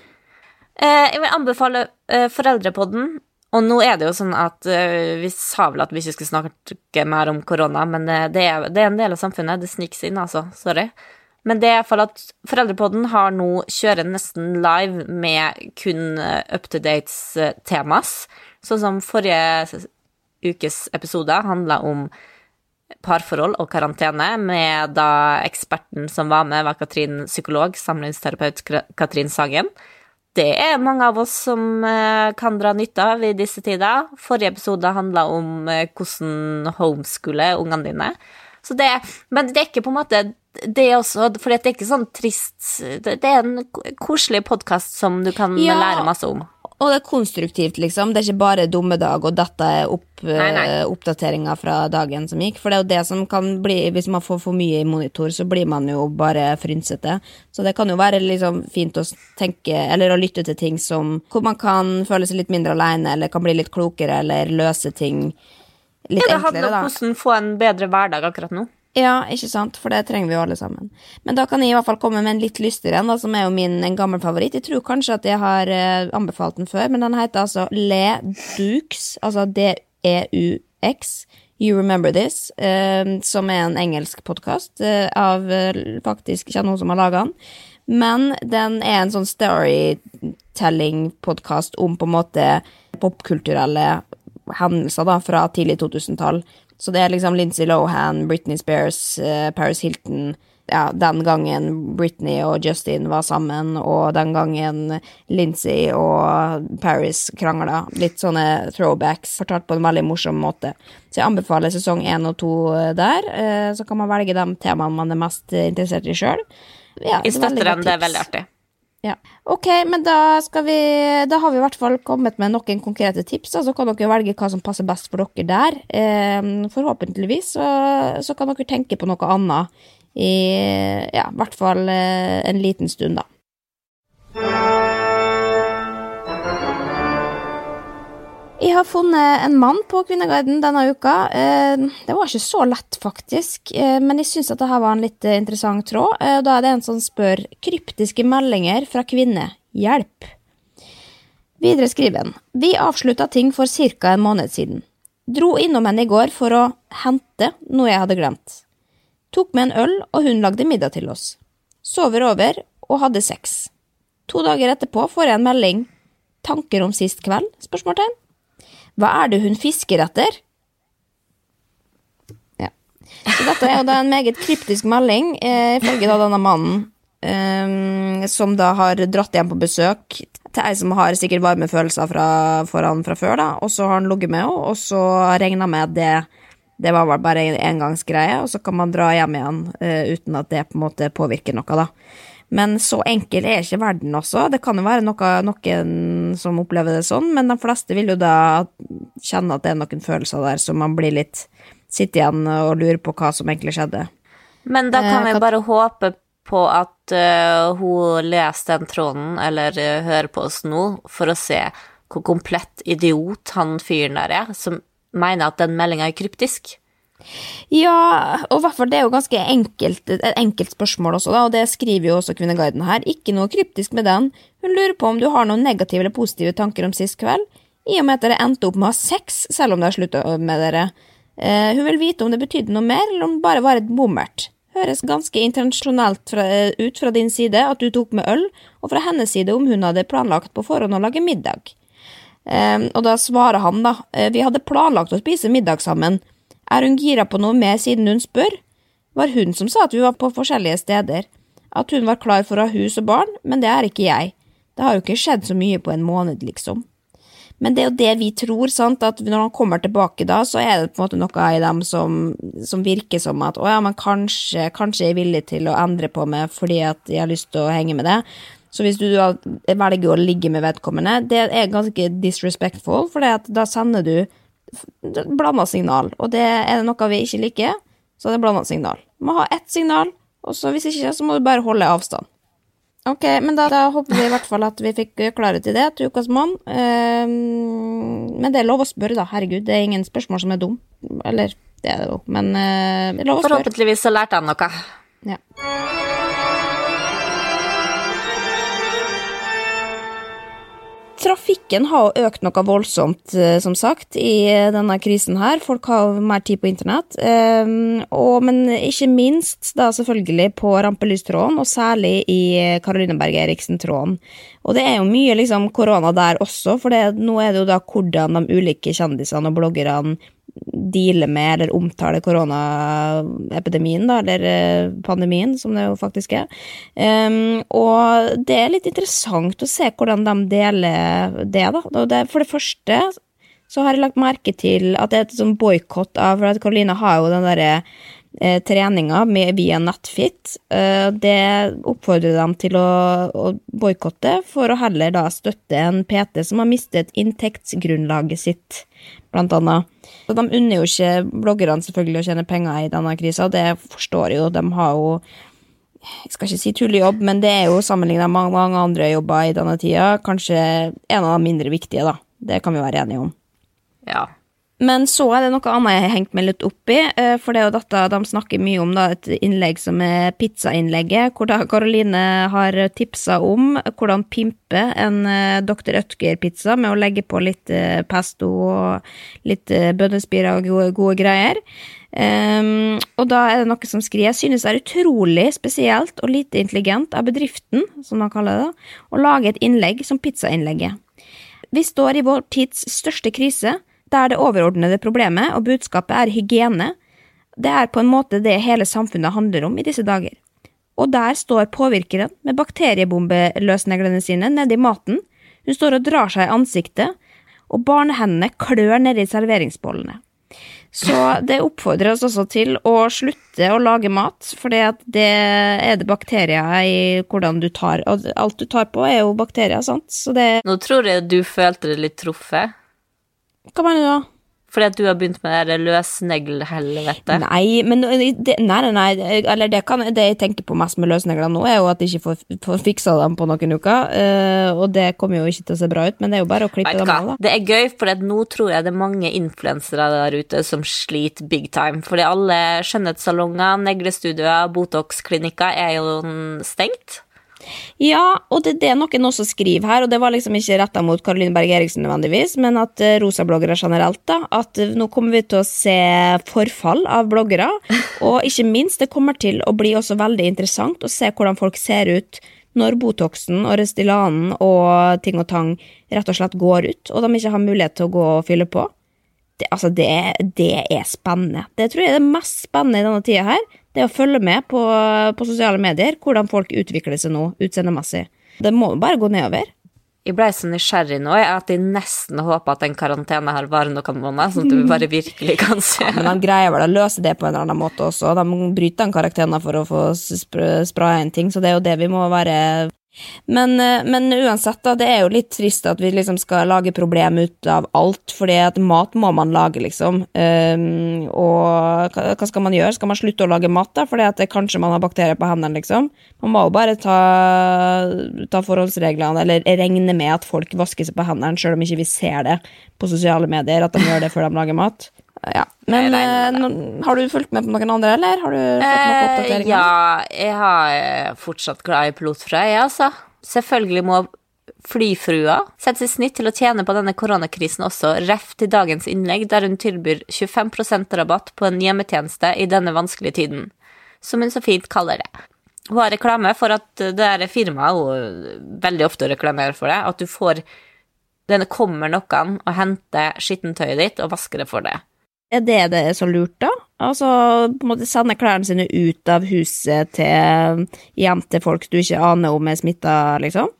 Eh, jeg vil anbefale eh, Foreldrepodden. Og nå er det jo sånn at eh, vi sa vel at vi ikke skulle snakke mer om korona, men det, er, det er en del av samfunnet. Det sniker seg inn, altså. Sorry. Men det er i hvert fall at Foreldrepodden har nå kjører nesten live med kun up to dates eh, temas. Sånn som forrige ukes episode handla om parforhold og karantene, med da eksperten som var med, var Katrin psykolog, samlivsterapeut Katrin Sagen. Det er mange av oss som eh, kan dra nytte av i disse tider. Forrige episode handla om eh, hvordan homeskole ungene dine. Så det, men det er ikke på en måte det også, for det er ikke sånn trist Det det er en koselig podkast som du kan Ja. lære masse om. Og det er konstruktivt, liksom. Det er ikke bare dumme dag og dette er opp, eh, oppdateringa fra dagen som gikk. For det er jo det som kan bli Hvis man får for mye i monitor, så blir man jo bare frynsete. Så det kan jo være liksom fint å tenke, eller å lytte til ting som Hvor man kan føle seg litt mindre aleine, eller kan bli litt klokere, eller løse ting litt Ja, det handler om da. hvordan få en bedre hverdag akkurat nå. Ja, ikke sant, for det trenger vi jo alle sammen. Men da kan jeg i hvert fall komme med en litt lystigere en, som er jo min en gammel favoritt. Jeg tror kanskje at jeg har eh, anbefalt den før, men den heter altså Le Dukes, altså D-E-U-X. You Remember This, eh, som er en engelsk podkast eh, av eh, faktisk ikke noen som har laga den. Men den er en sånn storytelling-podkast om på en måte popkulturelle hendelser da, fra tidlig 2000-tall. Så det er liksom Lindsay Lohan, Britney Spears, eh, Paris Hilton ja, den gangen Britney og Justin var sammen, og den gangen Lindsay og Paris krangla. Litt sånne throwbacks, fortalt på en veldig morsom måte. Så jeg anbefaler sesong én og to der. Eh, Så kan man velge de temaene man er mest interessert i sjøl. Ja, Jeg er støtter den, det er veldig artig. Ja. Ok, men da, vi, da har vi i hvert fall kommet med noen konkrete tips. Så Så kan dere velge hva som passer best for dere der. Eh, forhåpentligvis så, så kan dere tenke på noe annet i ja, hvert fall eh, en liten stund, da. Jeg har funnet en mann på Kvinneguiden denne uka. Eh, Det var ikke så lett, faktisk, eh, men jeg syns dette var en litt interessant tråd. Eh, Da er det en som spør kryptiske meldinger fra kvinne. Hjelp. Videre skriver han Vi avslutta ting for ca. en måned siden. Dro innom henne i går for å hente noe jeg hadde glemt. Tok med en øl, og hun lagde middag til oss. Sover over og hadde sex. To dager etterpå får jeg en melding. Tanker om sist kveld? spørsmålstegn. Hva er det hun fisker etter? Ja. Så dette er jo da en meget kryptisk melding, eh, ifølge da denne mannen, eh, som da har dratt hjem på besøk til ei som har sikkert varme følelser fra, for han fra før, da, og så har han ligget med henne, og så regna med at det, det var vel bare en engangsgreie, og så kan man dra hjem igjen eh, uten at det på en måte påvirker noe, da. Men så enkel er ikke verden også. Det kan jo være noe, noen som opplever det sånn, men de fleste vil jo da kjenne at det er noen følelser der, så man blir litt Sitter igjen og lurer på hva som egentlig skjedde. Men da kan Eh, vi bare håpe på at uh, hun leser den tråden, eller uh, hører på oss nå, for å se hvor komplett idiot han fyren der er, som mener at den meldinga er kryptisk. Ja, og hvert fall det er jo ganske enkelt, et enkelt spørsmål også, da, og det skriver jo også Kvinneguiden her. Ikke noe kryptisk med den. Hun lurer på om du har noen negative eller positive tanker om sist kveld, i og med at dere endte opp med å ha sex, selv om har slutta med dere. Eh, hun vil vite om det betydde noe mer, eller om det bare var et bommert. Høres ganske intensjonelt fra, ut fra din side at du tok med øl, og fra hennes side om hun hadde planlagt på forhånd å lage middag. Eh, og da svarer han, da, eh, vi hadde planlagt å spise middag sammen. Er hun gira på noe mer siden hun spør? Var hun som sa at vi var på forskjellige steder. At hun var klar for å ha hus og barn, men det er ikke jeg. Det har jo ikke skjedd så mye på en måned, liksom. Men det er jo det vi tror, sant, at når han kommer tilbake da, så er det på en måte noe i dem som, som virker som at å ja, men kanskje, kanskje jeg er villig til å endre på meg fordi at jeg har lyst til å henge med det. Så hvis du velger å ligge med vedkommende, det er ganske disrespectful, for da sender du blanda signal, og det er det noe vi ikke liker, så er det blanda signal. Du må ha ett signal, og så hvis ikke, så må du bare holde avstand. Ok, men da, da håper vi i hvert fall at vi fikk eh, klarhet i det til ukas mann. Um, men det er lov å spørre, da. Herregud, det er ingen spørsmål som er dum. Eller, det er det jo, men uh, det er lov å spørre. Forhåpentligvis så lærte han noe. Ja. Trafikken har økt noe voldsomt, eh, som sagt, i eh, denne krisen her. Folk har mer tid på internett. ehm, og, men ikke minst da selvfølgelig på rampelystråden, og særlig i eh, Caroline Berg Eriksen-tråden. Og det er jo mye liksom korona der også, for det, nå er det jo da hvordan de ulike kjendisene og bloggerne dealer med eller omtaler koronaepidemien, da, eller eh, pandemien, som det jo faktisk er. Um, og det er litt interessant å se hvordan de deler det, da. For det første så har jeg lagt merke til at det er et sånn boikott av For Karoline har jo den derre eh, treninga via Nettfit. Eh, det oppfordrer dem til å, å boikotte, for å heller da støtte en PT som har mistet inntektsgrunnlaget sitt, blant annet. Så de unner jo ikke bloggerne selvfølgelig å tjene penger i denne krisa, det forstår jeg jo. De har jo jeg skal ikke si tullejobb, men det er jo sammenlignet med mange andre jobber i denne tida, kanskje en av de mindre viktige, da. Det kan vi være enige om. Ja. Men så er det noe annet jeg har hengt meg litt opp i, eh, for det er jo dette de snakker mye om, da, et innlegg som er pizzainnlegget, hvor da Karoline har tipsa om hvordan pimpe en eh, Dr. Ødger-pizza med å legge på litt eh, pesto og litt bønnespirer og gode, gode greier. Um, og da er det noe som skriver Jeg synes det er utrolig spesielt og lite intelligent av bedriften, som de kaller det, å lage et innlegg som pizzainnlegget. Vi står i vår tids største krise. Der det overordnede problemet og budskapet er hygiene. Det er på en måte det hele samfunnet handler om i disse dager. Og der står påvirkeren med bakteriebombeløsneglene sine nedi maten, hun står og drar seg i ansiktet, og barnehendene klør nedi serveringsbollene. Så det oppfordres også til å slutte å lage mat, for det er det bakterier i hvordan du tar Og alt du tar på, er jo bakterier, sant? Så det Nå tror jeg du følte det litt truffet. Hva mener du da? Fordi at du har begynt med det løsneglhelvete. Nei, men det, nei, nei, eller det, kan, det jeg tenker på mest med løsnegler nå, er jo at de ikke får, får fiksa dem på noen uker. Uh, og det kommer jo ikke til å se bra ut, men det er jo bare å klippe dem av. Det er gøy, for nå tror jeg det er mange influensere der ute som sliter big time. Fordi alle skjønnhetssalonger, neglestudioer, Botox-klinikker er jo stengt. Ja, og det, det er noen også skriver her, og det var liksom ikke retta mot Caroline Berg Eriksen nødvendigvis, men at uh, rosabloggere generelt, da, at uh, nå kommer vi til å se forfall av bloggere. Og ikke minst, det kommer til å bli også veldig interessant å se hvordan folk ser ut når Botoxen og Restylanen og ting og tang rett og slett går ut, og de ikke har mulighet til å gå og fylle på. Det, altså, det, det er spennende. Det tror jeg er det mest spennende i denne tida her det er å følge med på, på sosiale medier, hvordan folk utvikler seg nå utseendemessig. Det må bare gå nedover. Jeg ble så nysgjerrig nå at jeg nesten håper at den karantenen her varer noen måneder, sånn at vi bare virkelig kan se. Ja, men de greier vel å løse det på en eller annen måte også. De bryter den karantenen for å få spraya inn ting, så det er jo det vi må være men, eh, men, uansett, da, det er jo litt trist at vi liksom skal lage problem ut av alt, fordi at mat må man lage, liksom. Um, og hva, skal man gjøre? Skal man slutte å lage mat, da, fordi at det, kanskje man har bakterier på hendene, liksom? Man må jo bare ta, ta forholdsreglene, eller regne med at folk vasker seg på hendene, sjøl om ikke vi ser det på sosiale medier, at de gjør det før de lager mat. Ja. Men eh, har du fulgt med på noen andre, eller? Har du fått noen eh, oppdateringer? Ja, jeg har eh, fortsatt glad i pilotfrø, jeg, altså. Selvfølgelig må flyfrua settes i snitt til å tjene på denne koronakrisen også, ref til dagens innlegg, der hun tilbyr 25% rabatt på en hjemmetjeneste i denne vanskelige tiden, som hun så fint kaller det. Hun har reklame for at det er firmaet hun veldig ofte reklamerer for det, at du får denne kommer noen og henter skittentøyet ditt og vasker det for deg. Er det det er så lurt, da? Altså på en måte sende klærne sine ut av huset til hjem til folk du ikke aner om er smitta, liksom?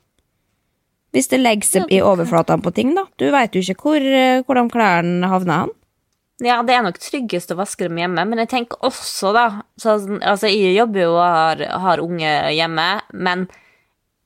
Hvis det legger seg i overflatene på ting, da. Du veit jo ikke hvor, hvordan klærne havner hen. Ja, det er nok tryggest å vaske dem hjemme, men jeg tenker også, da så, Altså, jeg jobber jo og har, har unge hjemme, men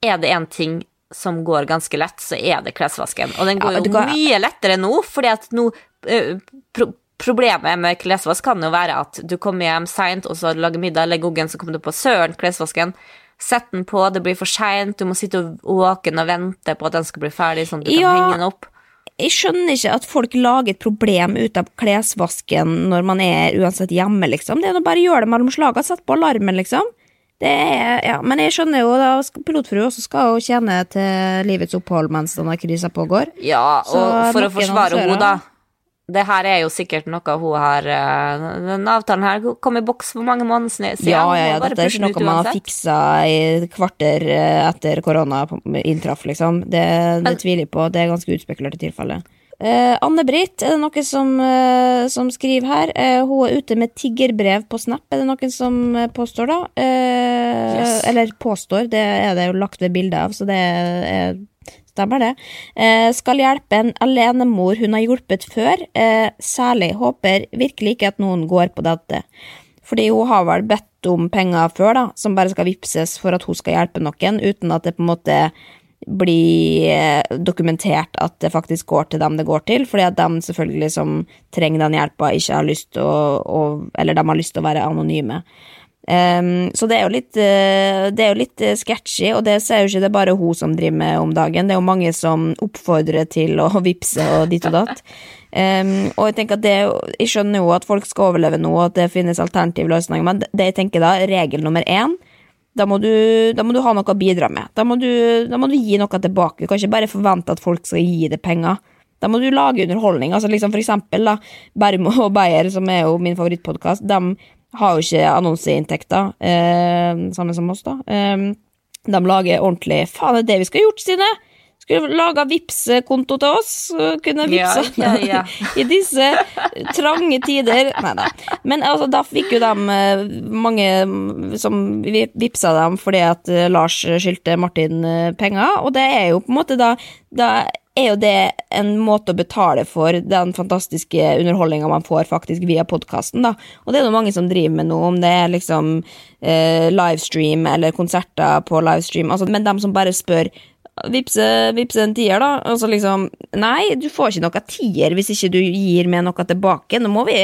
er det én ting som går ganske lett, så er det klesvasken. Og den går ja, jo mye lettere nå, fordi at nå uh, pro Problemet med klesvask kan jo være at du kommer hjem seint, og så lager middag, legger ungen, så kommer du på søren, klesvasken. Sett den på, det blir for seint, du må sitte våken og vente på at den skal bli ferdig, sånn at du ja, kan henge den opp. Jeg skjønner ikke at folk lager et problem ut av klesvasken når man er uansett hjemme, liksom. Det er å bare gjøre det mellom slaga, sett på alarmen, liksom. Det er, ja, men jeg skjønner jo da pilotfrue også skal jo tjene til livets opphold mens denne krisa pågår. Ja, og så for å forsvare henne, da det her er jo sikkert noe hun har eh, Den avtalen her kom i boks for mange måneder siden. Ja, ja, ja, dette er ikke noe man har fiksa i kvarter eh, etter korona inntraff, liksom. Det, det tviler jeg på. Det er ganske utspekulert i tilfelle. Uh, Anne-Britt, er det noen som, uh, som skriver her? Uh, hun er ute med tiggerbrev på Snap, er det noen som påstår, da? Yes. Eller påstår, det er det jo lagt ved bilde av, så det er Stemmer det. Eh, skal hjelpe en alenemor hun har hjulpet før. Eh, særlig håper virkelig ikke at noen går på dette. Fordi hun har vel bedt om penger før, da, som bare skal vippses for at hun skal hjelpe noen, uten at det på en måte blir eh, dokumentert at det faktisk går til dem det går til, fordi at de selvfølgelig som trenger den hjelpa, ikke har lyst til å, å Eller de har lyst til å være anonyme. Um, så det er jo litt, uh, det er jo litt uh, sketchy, og det ser jo ikke det er bare hun som driver med om dagen. Det er jo mange som oppfordrer til å vippse og dit og datt. Um, og jeg tenker at det, jeg skjønner jo at folk skal overleve nå, og at det finnes alternative løsninger, men det jeg tenker da, regel nummer én da må, du, da må du ha noe å bidra med. Da må, du, da må du gi noe tilbake. Du kan ikke bare forvente at folk skal gi deg penger. Da må du lage underholdning. Altså liksom For eksempel da, Bermo og Beyer, som er jo min favorittpodkast, de har jo ikke annonseinntekter, eh, samme som oss, da. Eh, de lager ordentlig Faen, det er det vi skal ha gjort, Stine! Skulle laga Vipps-konto til oss, kunne Ja, vippsa ja, ja. i disse trange tider. Nei da. Men altså, da fikk jo de eh, mange mm, som vi- vippsa dem fordi at eh, Lars skyldte Martin eh, penger, og det er jo på en måte da Da er jo det en måte å betale for den fantastiske underholdninga man får faktisk via podkasten. Og det er det mange som driver med nå, om det er liksom eh, livestream eller konserter på livestream, altså, men dem som bare spør Vipse, vipse en tier, da. Altså liksom Nei, du får ikke noe tier hvis ikke du gir meg noe tilbake. Nå må vi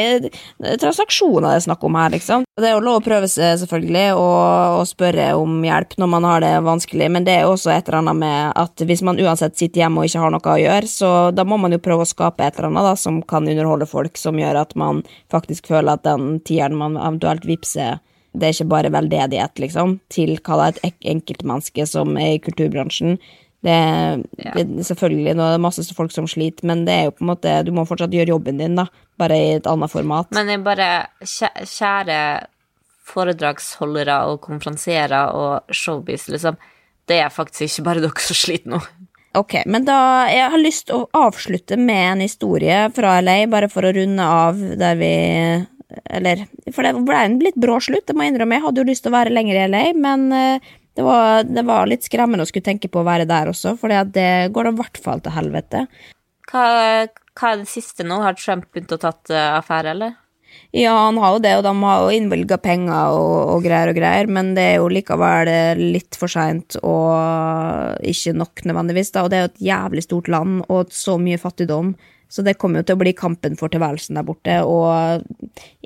Transaksjoner det er snakk om her, liksom. Det er jo lov å prøve seg, selvfølgelig, og, og spørre om hjelp når man har det vanskelig, men det er jo også et eller annet med at hvis man uansett sitter hjemme og ikke har noe å gjøre, så da må man jo prøve å skape et eller annet da, som kan underholde folk, som gjør at man faktisk føler at den tieren man eventuelt vippser det er ikke bare veldedighet, liksom, til hva det et enkeltmenneske som er i kulturbransjen. Det, Ja. det Selvfølgelig, nå er det masse folk som sliter, men det er jo på en måte Du må fortsatt gjøre jobben din, da, bare i et annet format. Men jeg bare Kjære foredragsholdere og konferansierer og showbiz, liksom. Det er faktisk ikke bare dere som sliter nå. Ok, men da Jeg har lyst til å avslutte med en historie fra LA, bare for å runde av der vi Eller For det ble en litt brå slutt, det må jeg innrømme. Jeg hadde jo lyst til å være lenger i LA, men eh, det var, det var litt skremmende å skulle tenke på å være der også, for det går da i hvert fall til helvete. Hva, hva er det siste nå? Har Trump begynt å tatt eh, affære, eller? Ja, han har jo det, og de har jo innvilga penger og, og greier og greier, men det er jo likevel litt for seint og ikke nok nødvendigvis, da. Og det er jo et jævlig stort land og så mye fattigdom, så det kommer jo til å bli kampen for tilværelsen der borte, og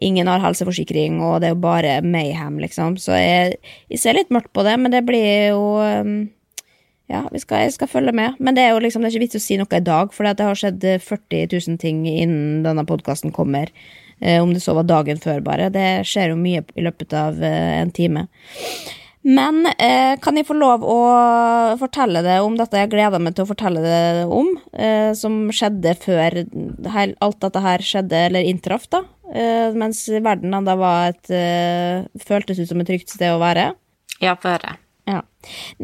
ingen har helseforsikring, og det er jo bare mayhem, liksom. Så jeg, jeg ser litt mørkt på det, men det blir jo um, ja, skal, jeg skal følge med. Men det er jo liksom, det er ikke vits å si noe i dag, for det har skjedd eh, 40 000 ting innen denne podkasten kommer. Eh, om det så var dagen før, bare. Det skjer jo mye i løpet av eh, en time. Men eh, kan jeg få lov å fortelle det om dette jeg gleder meg til å fortelle det om, eh, som skjedde før alt dette her skjedde, eller inntraff, da? Eh, mens verden da var et eh, Føltes ut som et trygt sted å være. Ja, få høre. Ja.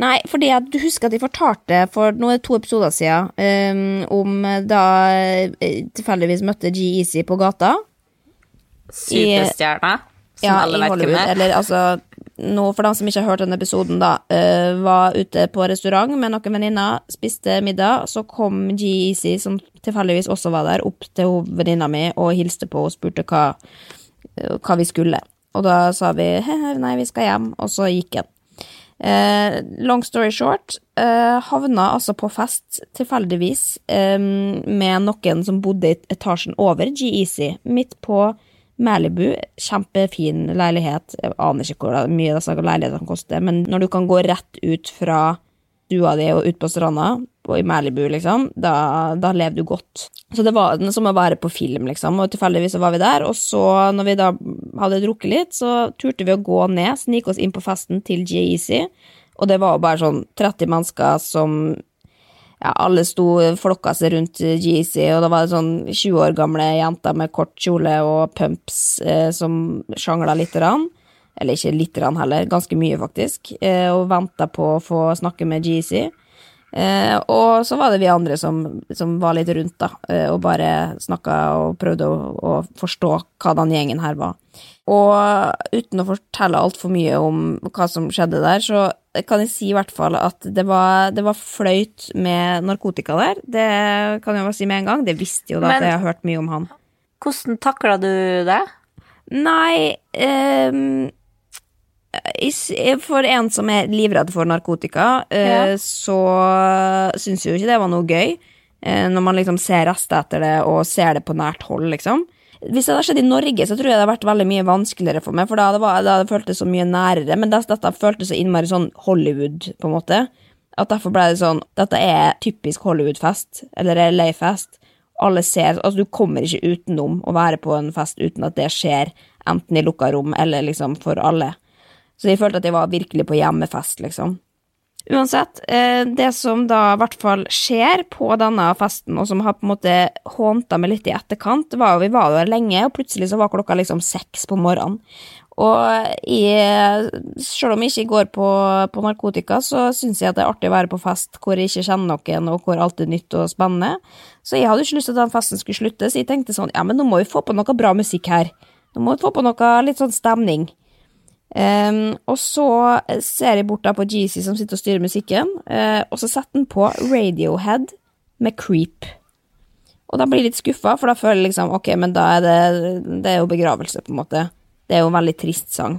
Nei, fordi at du husker at jeg fortalte for nå er det to episoder siden um, om da tilfeldigvis møtte G-Easy på gata. Superstjerna, som Ja, alle vet hvem er. Eller altså, nå for dem som ikke har hørt den episoden, da, uh, var ute på restaurant med noen venninner, spiste middag, så kom G-Easy, som tilfeldigvis også var der, opp til venninna mi og hilste på og spurte hva, uh, hva vi skulle. Og da sa vi «He, nei, vi skal hjem, og så gikk han. Uh, long story short, eh, havna altså på fest tilfeldigvis um, med noen som bodde i etasjen over G-Easy, midt på Malibu. Kjempefin leilighet. Jeg aner ikke hvor mye disse leilighetene koster, men når du kan gå rett ut fra stua di og ut på stranda og i Malibu, liksom, da, da lever du godt. Så det var som å være på film, liksom, og tilfeldigvis så var vi der, og så, når vi da hadde drukket litt, så turte vi å gå ned, snike oss inn på festen til G-Easy, og det var jo bare sånn 30 mennesker som ja, alle sto flokka seg rundt G-Easy, og da var det sånn 20 år gamle jenter med kort kjole og pumps eh, som sjangla lite grann. Eller ikke lite grann heller, ganske mye faktisk, eh, og venta på å få snakke med G-Easy. Eh, og så var det vi andre som, som var litt rundt, da, eh, og bare snakka og prøvde å, å forstå hva den gjengen her var. Og uten å fortelle altfor mye om hva som skjedde der, så kan jeg si i hvert fall at det var, det var fløyt med narkotika der. Det kan jeg bare si med en gang. Det visste jo da Men- at jeg har hørt mye om han. Hvordan takla du det? Nei is- For en som er livredd for narkotika, eh, Ja. så syns jo ikke det var noe gøy. eh, Når man liksom ser rester etter det og ser det på nært hold, liksom. Hvis det hadde skjedd i Norge, så tror jeg det hadde vært veldig mye vanskeligere for meg, for da hadde det, var- det hadde føltes så mye nærere. Men det, dette føltes så innmari sånn Hollywood, på en måte. At derfor ble det sånn Dette er typisk Hollywood-fest, eller LA-fest. Alle ser Altså, du kommer ikke utenom å være på en fest uten at det skjer, enten i lukka rom eller liksom for alle. Så jeg følte at jeg var virkelig på hjemmefest, liksom. Uansett, eh, det som da i hvert fall skjer på denne festen, og som har på en måte hånta meg litt i etterkant, var jo vi var der lenge, og plutselig så var klokka liksom seks på morgenen. Og jeg, selv om jeg ikke går på, på narkotika, så syns jeg at det er artig å være på fest hvor jeg ikke kjenner noen, og hvor alt er nytt og spennende. Så jeg hadde ikke lyst til at den festen skulle slutte, så jeg tenkte sånn, ja, men nå må vi få på noe bra musikk her. Nå må vi få på noe litt sånn stemning. Ehm, og så ser jeg bort da på Jeezy som sitter og styrer musikken, uh, og så setter han på Radiohead med Creep. Og da blir jeg litt skuffa, for da føler jeg liksom ok, men da er det, det er jo begravelse, på en måte. Det er jo en veldig trist sang.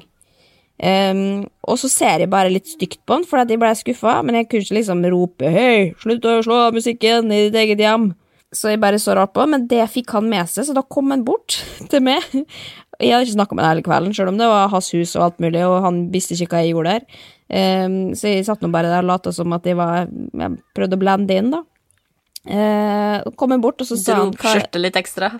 Um, og så ser jeg bare litt stygt på den, for at jeg ble skuffa, men jeg kunne ikke liksom rope hei, slutt å slå av musikken i ditt eget hjem. Så jeg bare så rart på, men det fikk han med seg, så da kom han bort til meg. Jeg hadde ikke snakka med ham hele kvelden, selv om det var hans hus og alt mulig, og han visste ikke hva jeg gjorde der. Um, så jeg satt nå bare der og lata som at jeg var Jeg prøvde å blende inn, da. Uh, kom jeg bort, og så sa Dro han hva skjørtet litt ekstra.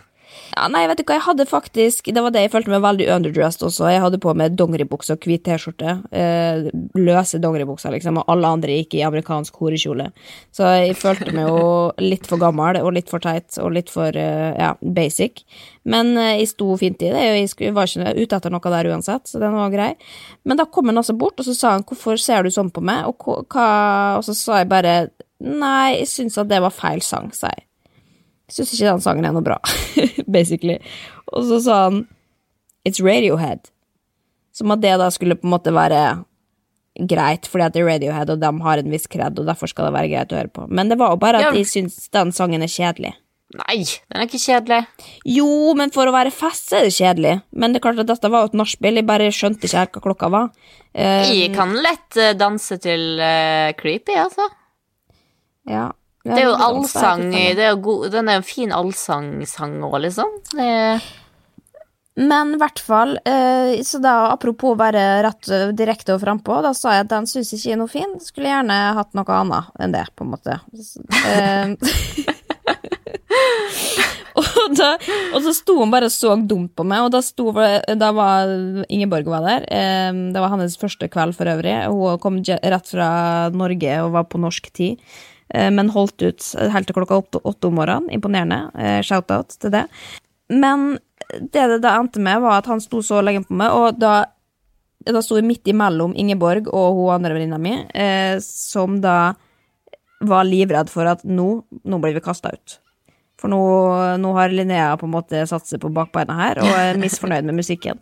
Ja, nei, vet du hva, jeg hadde faktisk Det var det jeg følte meg veldig underdressed også. Jeg hadde på meg dongeribukse og hvit T-skjorte. Eh, løse dongeribukser, liksom, og alle andre gikk i amerikansk horekjole. Så jeg følte meg jo litt for gammel og litt for teit og litt for eh, ja, basic. Men eh, jeg sto fint i det, og jeg var ikke ute etter noe der uansett, så den var grei. Men da kom han altså bort, og så sa han 'hvorfor ser du sånn på meg', og, hva- og så sa jeg bare 'nei, jeg syns at det var feil sang', sa jeg. Syns ikke den sangen er noe bra, basically. Og så sa han It's Radiohead. Som at det da skulle på en måte være greit, fordi at det er Radiohead, og de har en viss kred, og derfor skal det være greit å høre på. Men det var jo bare at Ja. de syns den sangen er kjedelig. Nei, den er ikke kjedelig. Jo, men for å være fest er det kjedelig. Men det er klart at dette var jo et nachspiel, jeg bare skjønte ikke helt hva klokka var. Eh, Jeg kan lett eh, danse til uh, Creepy, altså. ja. Det er jo allsang det er jo god, Den er jo en fin allsangsang òg, liksom. Det Men i hvert fall, eh, så da apropos være rett eh, direkte og frampå, da sa jeg at den syns ikke er noe fin. Skulle gjerne hatt noe annet enn det, på en måte. Eh, og, da, og så sto hun bare og så dumt på meg, og da, sto, da var Ingeborg var der. Eh, det var hennes første kveld for øvrig. Hun kom rett fra Norge og var på norsk tid. Eh, Men holdt ut helt til klokka åtte, om morgenen. Imponerende. Eh, Shout-out til det. Men det det da endte med, var at han sto så lenge på meg, og da, da sto jeg midt imellom Ingeborg og hun andre venninna mi, eh, som da var livredd for at nå, nå blir vi kasta ut. For nå, nå har Linnea på en måte satt seg på bakbeina her og er misfornøyd med musikken.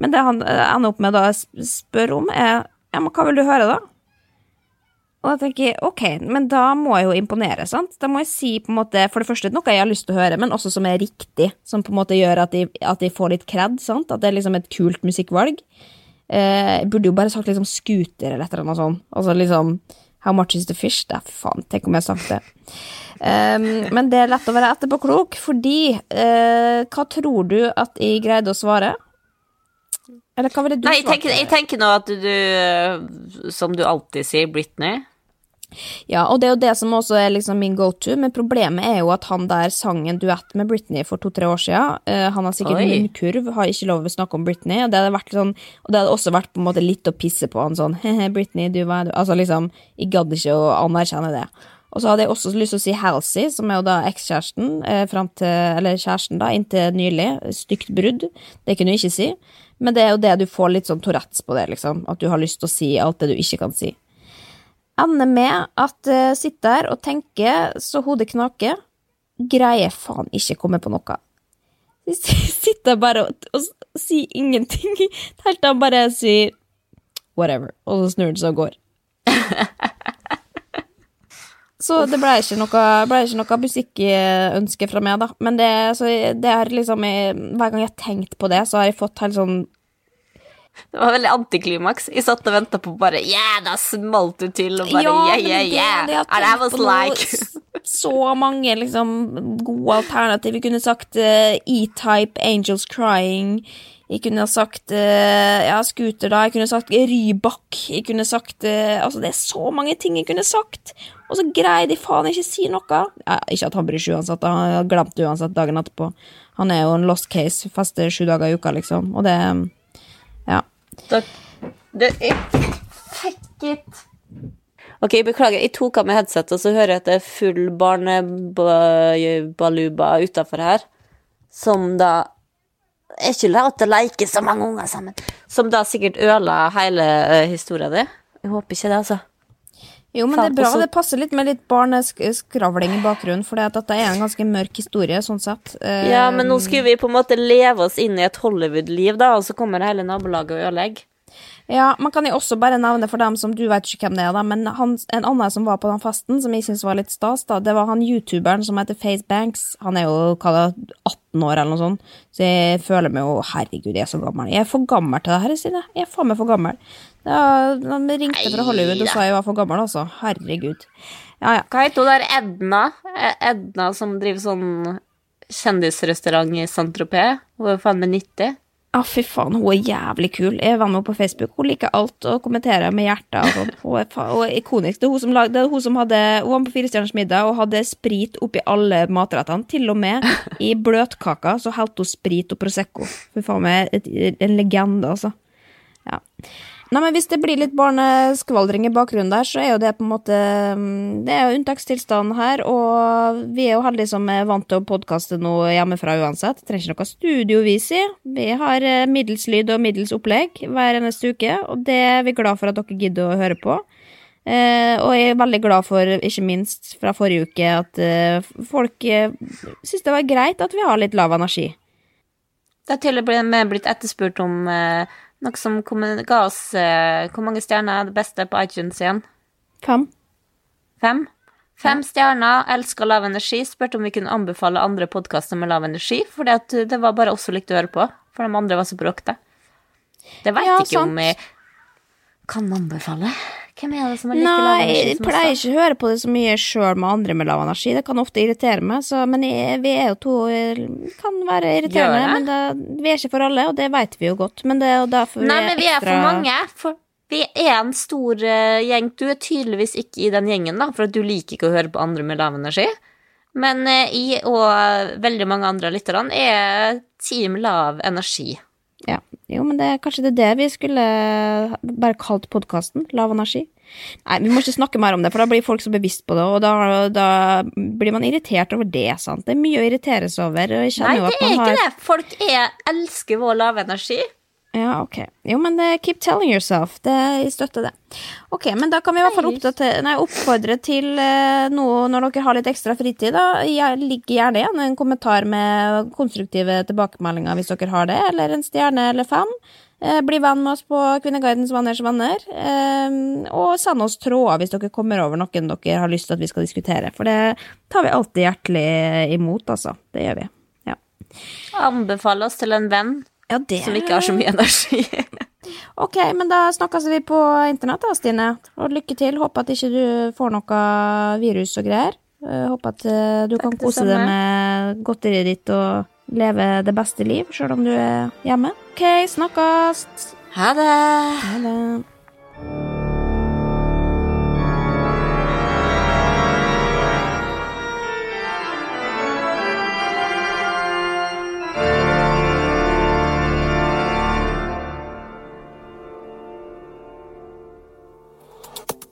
Men det han eh, ender opp med da jeg spør om, er ja, men hva vil du høre, da? Og da tenker jeg, ok, men da må jeg jo imponere, sant? Da må jeg si på en måte, for det første noe jeg har lyst til å høre, men også som er riktig, som på en måte gjør at de, at de får litt kred, sant? At det er liksom et kult musikkvalg. Eh, jeg burde jo bare sagt liksom scooter eller et eller annet sånt. Altså liksom, how much is the fish? Det er faen, tenk om jeg har sagt det. Um, men det er lett å være etterpåklok, fordi eh, hva tror du at jeg greide å svare? Eller hva ville du Nei, jeg tenker, jeg tenker nå at du, eh, som du alltid sier, Britney Ja, og det er jo det som også er liksom min go-to, men problemet er jo at han der sang en duett med Britney for to-tre år siden. Uh, han har sikkert munnkurv, har ikke lov å snakke om Britney, og det hadde vært sånn, og det hadde også vært på en måte litt å pisse på han sånn, he-he, Britney, du hva er du Altså liksom, jeg gadd ikke å anerkjenne det. Og så hadde jeg også lyst til å si Halsey, som er jo da ekskjæresten, eh, til, eller kjæresten da, inntil nylig. Stygt brudd. Det kunne du ikke si. Men det er jo det du får litt sånn Tourettes på det, liksom. At du har lyst til å si alt det du ikke kan si ender med at jeg sitter der og tenker så hodet knaker. Greier faen ikke komme på noe. Jeg sitter bare og, og s- sier ingenting. Helt til han bare sier whatever, og så snur han seg og går. Så det ble ikke noe, ble ikke noe musikkønske fra meg, da. Men det, så det liksom Hver gang jeg har tenkt på det, så har jeg fått helt sånn Det var veldig antiklimaks. Jeg satt og venta på bare Yeah, da smalt du til, og bare yeah, men yeah, det- yeah. det And I was like Så mange liksom gode alternativ. Vi kunne sagt uh, E-Type, Angels Crying. Jeg kunne ha sagt uh, ja, Scooter, da. Jeg kunne sagt Rybak. Jeg kunne sagt uh, Altså, det er så mange ting jeg kunne sagt. Og så greier de faen ikke si noe. Ja, ikke at han bryr seg uansett, han har glemt det uansett dagen etterpå. Han er jo en lost case. Fester sju dager i uka, liksom. Og det Ja. Takk. Det er Fuck it. Ok, beklager. Jeg tok av meg headset, og så hører jeg at det er full barnebaluba utafor her. Som da er ikke lov til å leke så mange unger sammen. Som da sikkert ødela hele uh, historien din. Jeg håper ikke det, altså. Jo, men det er bra. også- Det passer litt med litt barneskravling i bakgrunnen, for dette er en ganske mørk historie, sånn sett. Eh, Ja, men nå skulle vi på en måte leve oss inn i et Hollywood-liv, da, og så kommer hele nabolaget og ødelegger. Ja, man kan jo også bare nevne for dem som du vet ikke hvem det er, da, men han, en annen som var på den festen, som jeg syns var litt stas, da, det var han youtuberen som heter Faith Banks. Han er jo hva det, er, 18 år eller noe sånt, så jeg føler meg jo Herregud, jeg er så gammel. Jeg er for gammel til det her, Stine. Jeg er faen meg for gammel. Ja, de ringte fra Hollywood og sa jeg var for gammel, altså. Herregud. Ja, ja. Hva heter hun der Edna? Edna som driver sånn kjendisrestaurant i Saint-Tropez? Hun er faen meg 90. Ja, fy faen, hun er jævlig kul. Jeg var med henne på Facebook. Hun liker alt og kommenterer med hjertet. og sånn. Hun er, faen, hun ikonisk. Det er hun som, lag, hun som hadde Hun var på Firestjerners middag og hadde sprit oppi alle matrettene. Til og med i bløtkaka så holdt hun sprit og Prosecco. Fy faen meg er en legende, altså. Ja. Nei, men Hvis det blir litt barneskvaldring i bakgrunnen der, så er jo det på en måte mm, Det er jo unntakstilstanden her, og vi er jo heldige som er vant til å podkaste noe hjemmefra uansett. Trenger ikke noe studio, vi sier. Vi har eh, middels lyd og middels opplegg hver eneste uke, og det er vi glad for at dere gidder å høre på. Eh, og jeg er veldig glad for, ikke minst fra forrige uke, at eh, folk eh, syns det var greit at vi har litt lav energi. Det er til og med blitt etterspurt om eh, noe som ga oss eh, Hvor mange stjerner er det beste på iTunes igjen? Fem. Fem? Fem stjerner, elsker lav energi. Spurte om vi kunne anbefale andre podkaster med lav energi, for det var bare oss som likte å høre på. For de andre var så bråkete. Det veit Ja, ikke sant. om vi kan anbefale. Hvem er det som har like lav Nei, energi jeg pleier ikke å høre på det så mye sjøl med andre med lav energi. Det kan ofte irritere meg, så, men jeg, vi er jo to eh, Kan være irriterende, men det, vi er ikke for alle, og det vet vi jo godt. Men det er jo derfor Nei, men vi er for mange. For vi er en stor uh, gjeng. Du er tydeligvis ikke i den gjengen, da, for at du liker ikke å høre på andre med lav energi. Men uh, jeg og veldig mange andre lytterne er team lav energi. Jo, men det er kanskje det det vi skulle bare kalt podkasten. Lav energi. Nei, vi må ikke snakke mer om det, for da blir folk så bevisst på det, og da, da blir man irritert over det, sant. Det er mye å irritere seg over. Nei, det er ikke har det. Folk er, elsker vår lave energi. Ja, ok. Jo, men uh, keep telling yourself. Det, jeg støtter det. Ok, men da kan vi i hvert fall nei, oppfordre til uh, noe når dere har litt ekstra fritid. da. Jeg ligger gjerne igjen en kommentar med konstruktive tilbakemeldinger hvis dere har det, eller en stjerne eller fem. Uh, bli venn med oss på Kvinneguidens vanners venner. Eh, og send oss tråder hvis dere kommer over noen dere har lyst til at vi skal diskutere. For det tar vi alltid hjertelig imot, altså. Det gjør vi. Ja. Anbefale oss til en venn Ja, det som ikke har så mye energi. Ok, men da snakkes vi på internett da, Stine. Og lykke til. Håper at ikke du får noe virus og greier. Eh, Håper at du du kan kose deg med godteriet ditt og leve det beste liv, sjøl om du er hjemme. Ok, snakkes. Ha det. Ha det.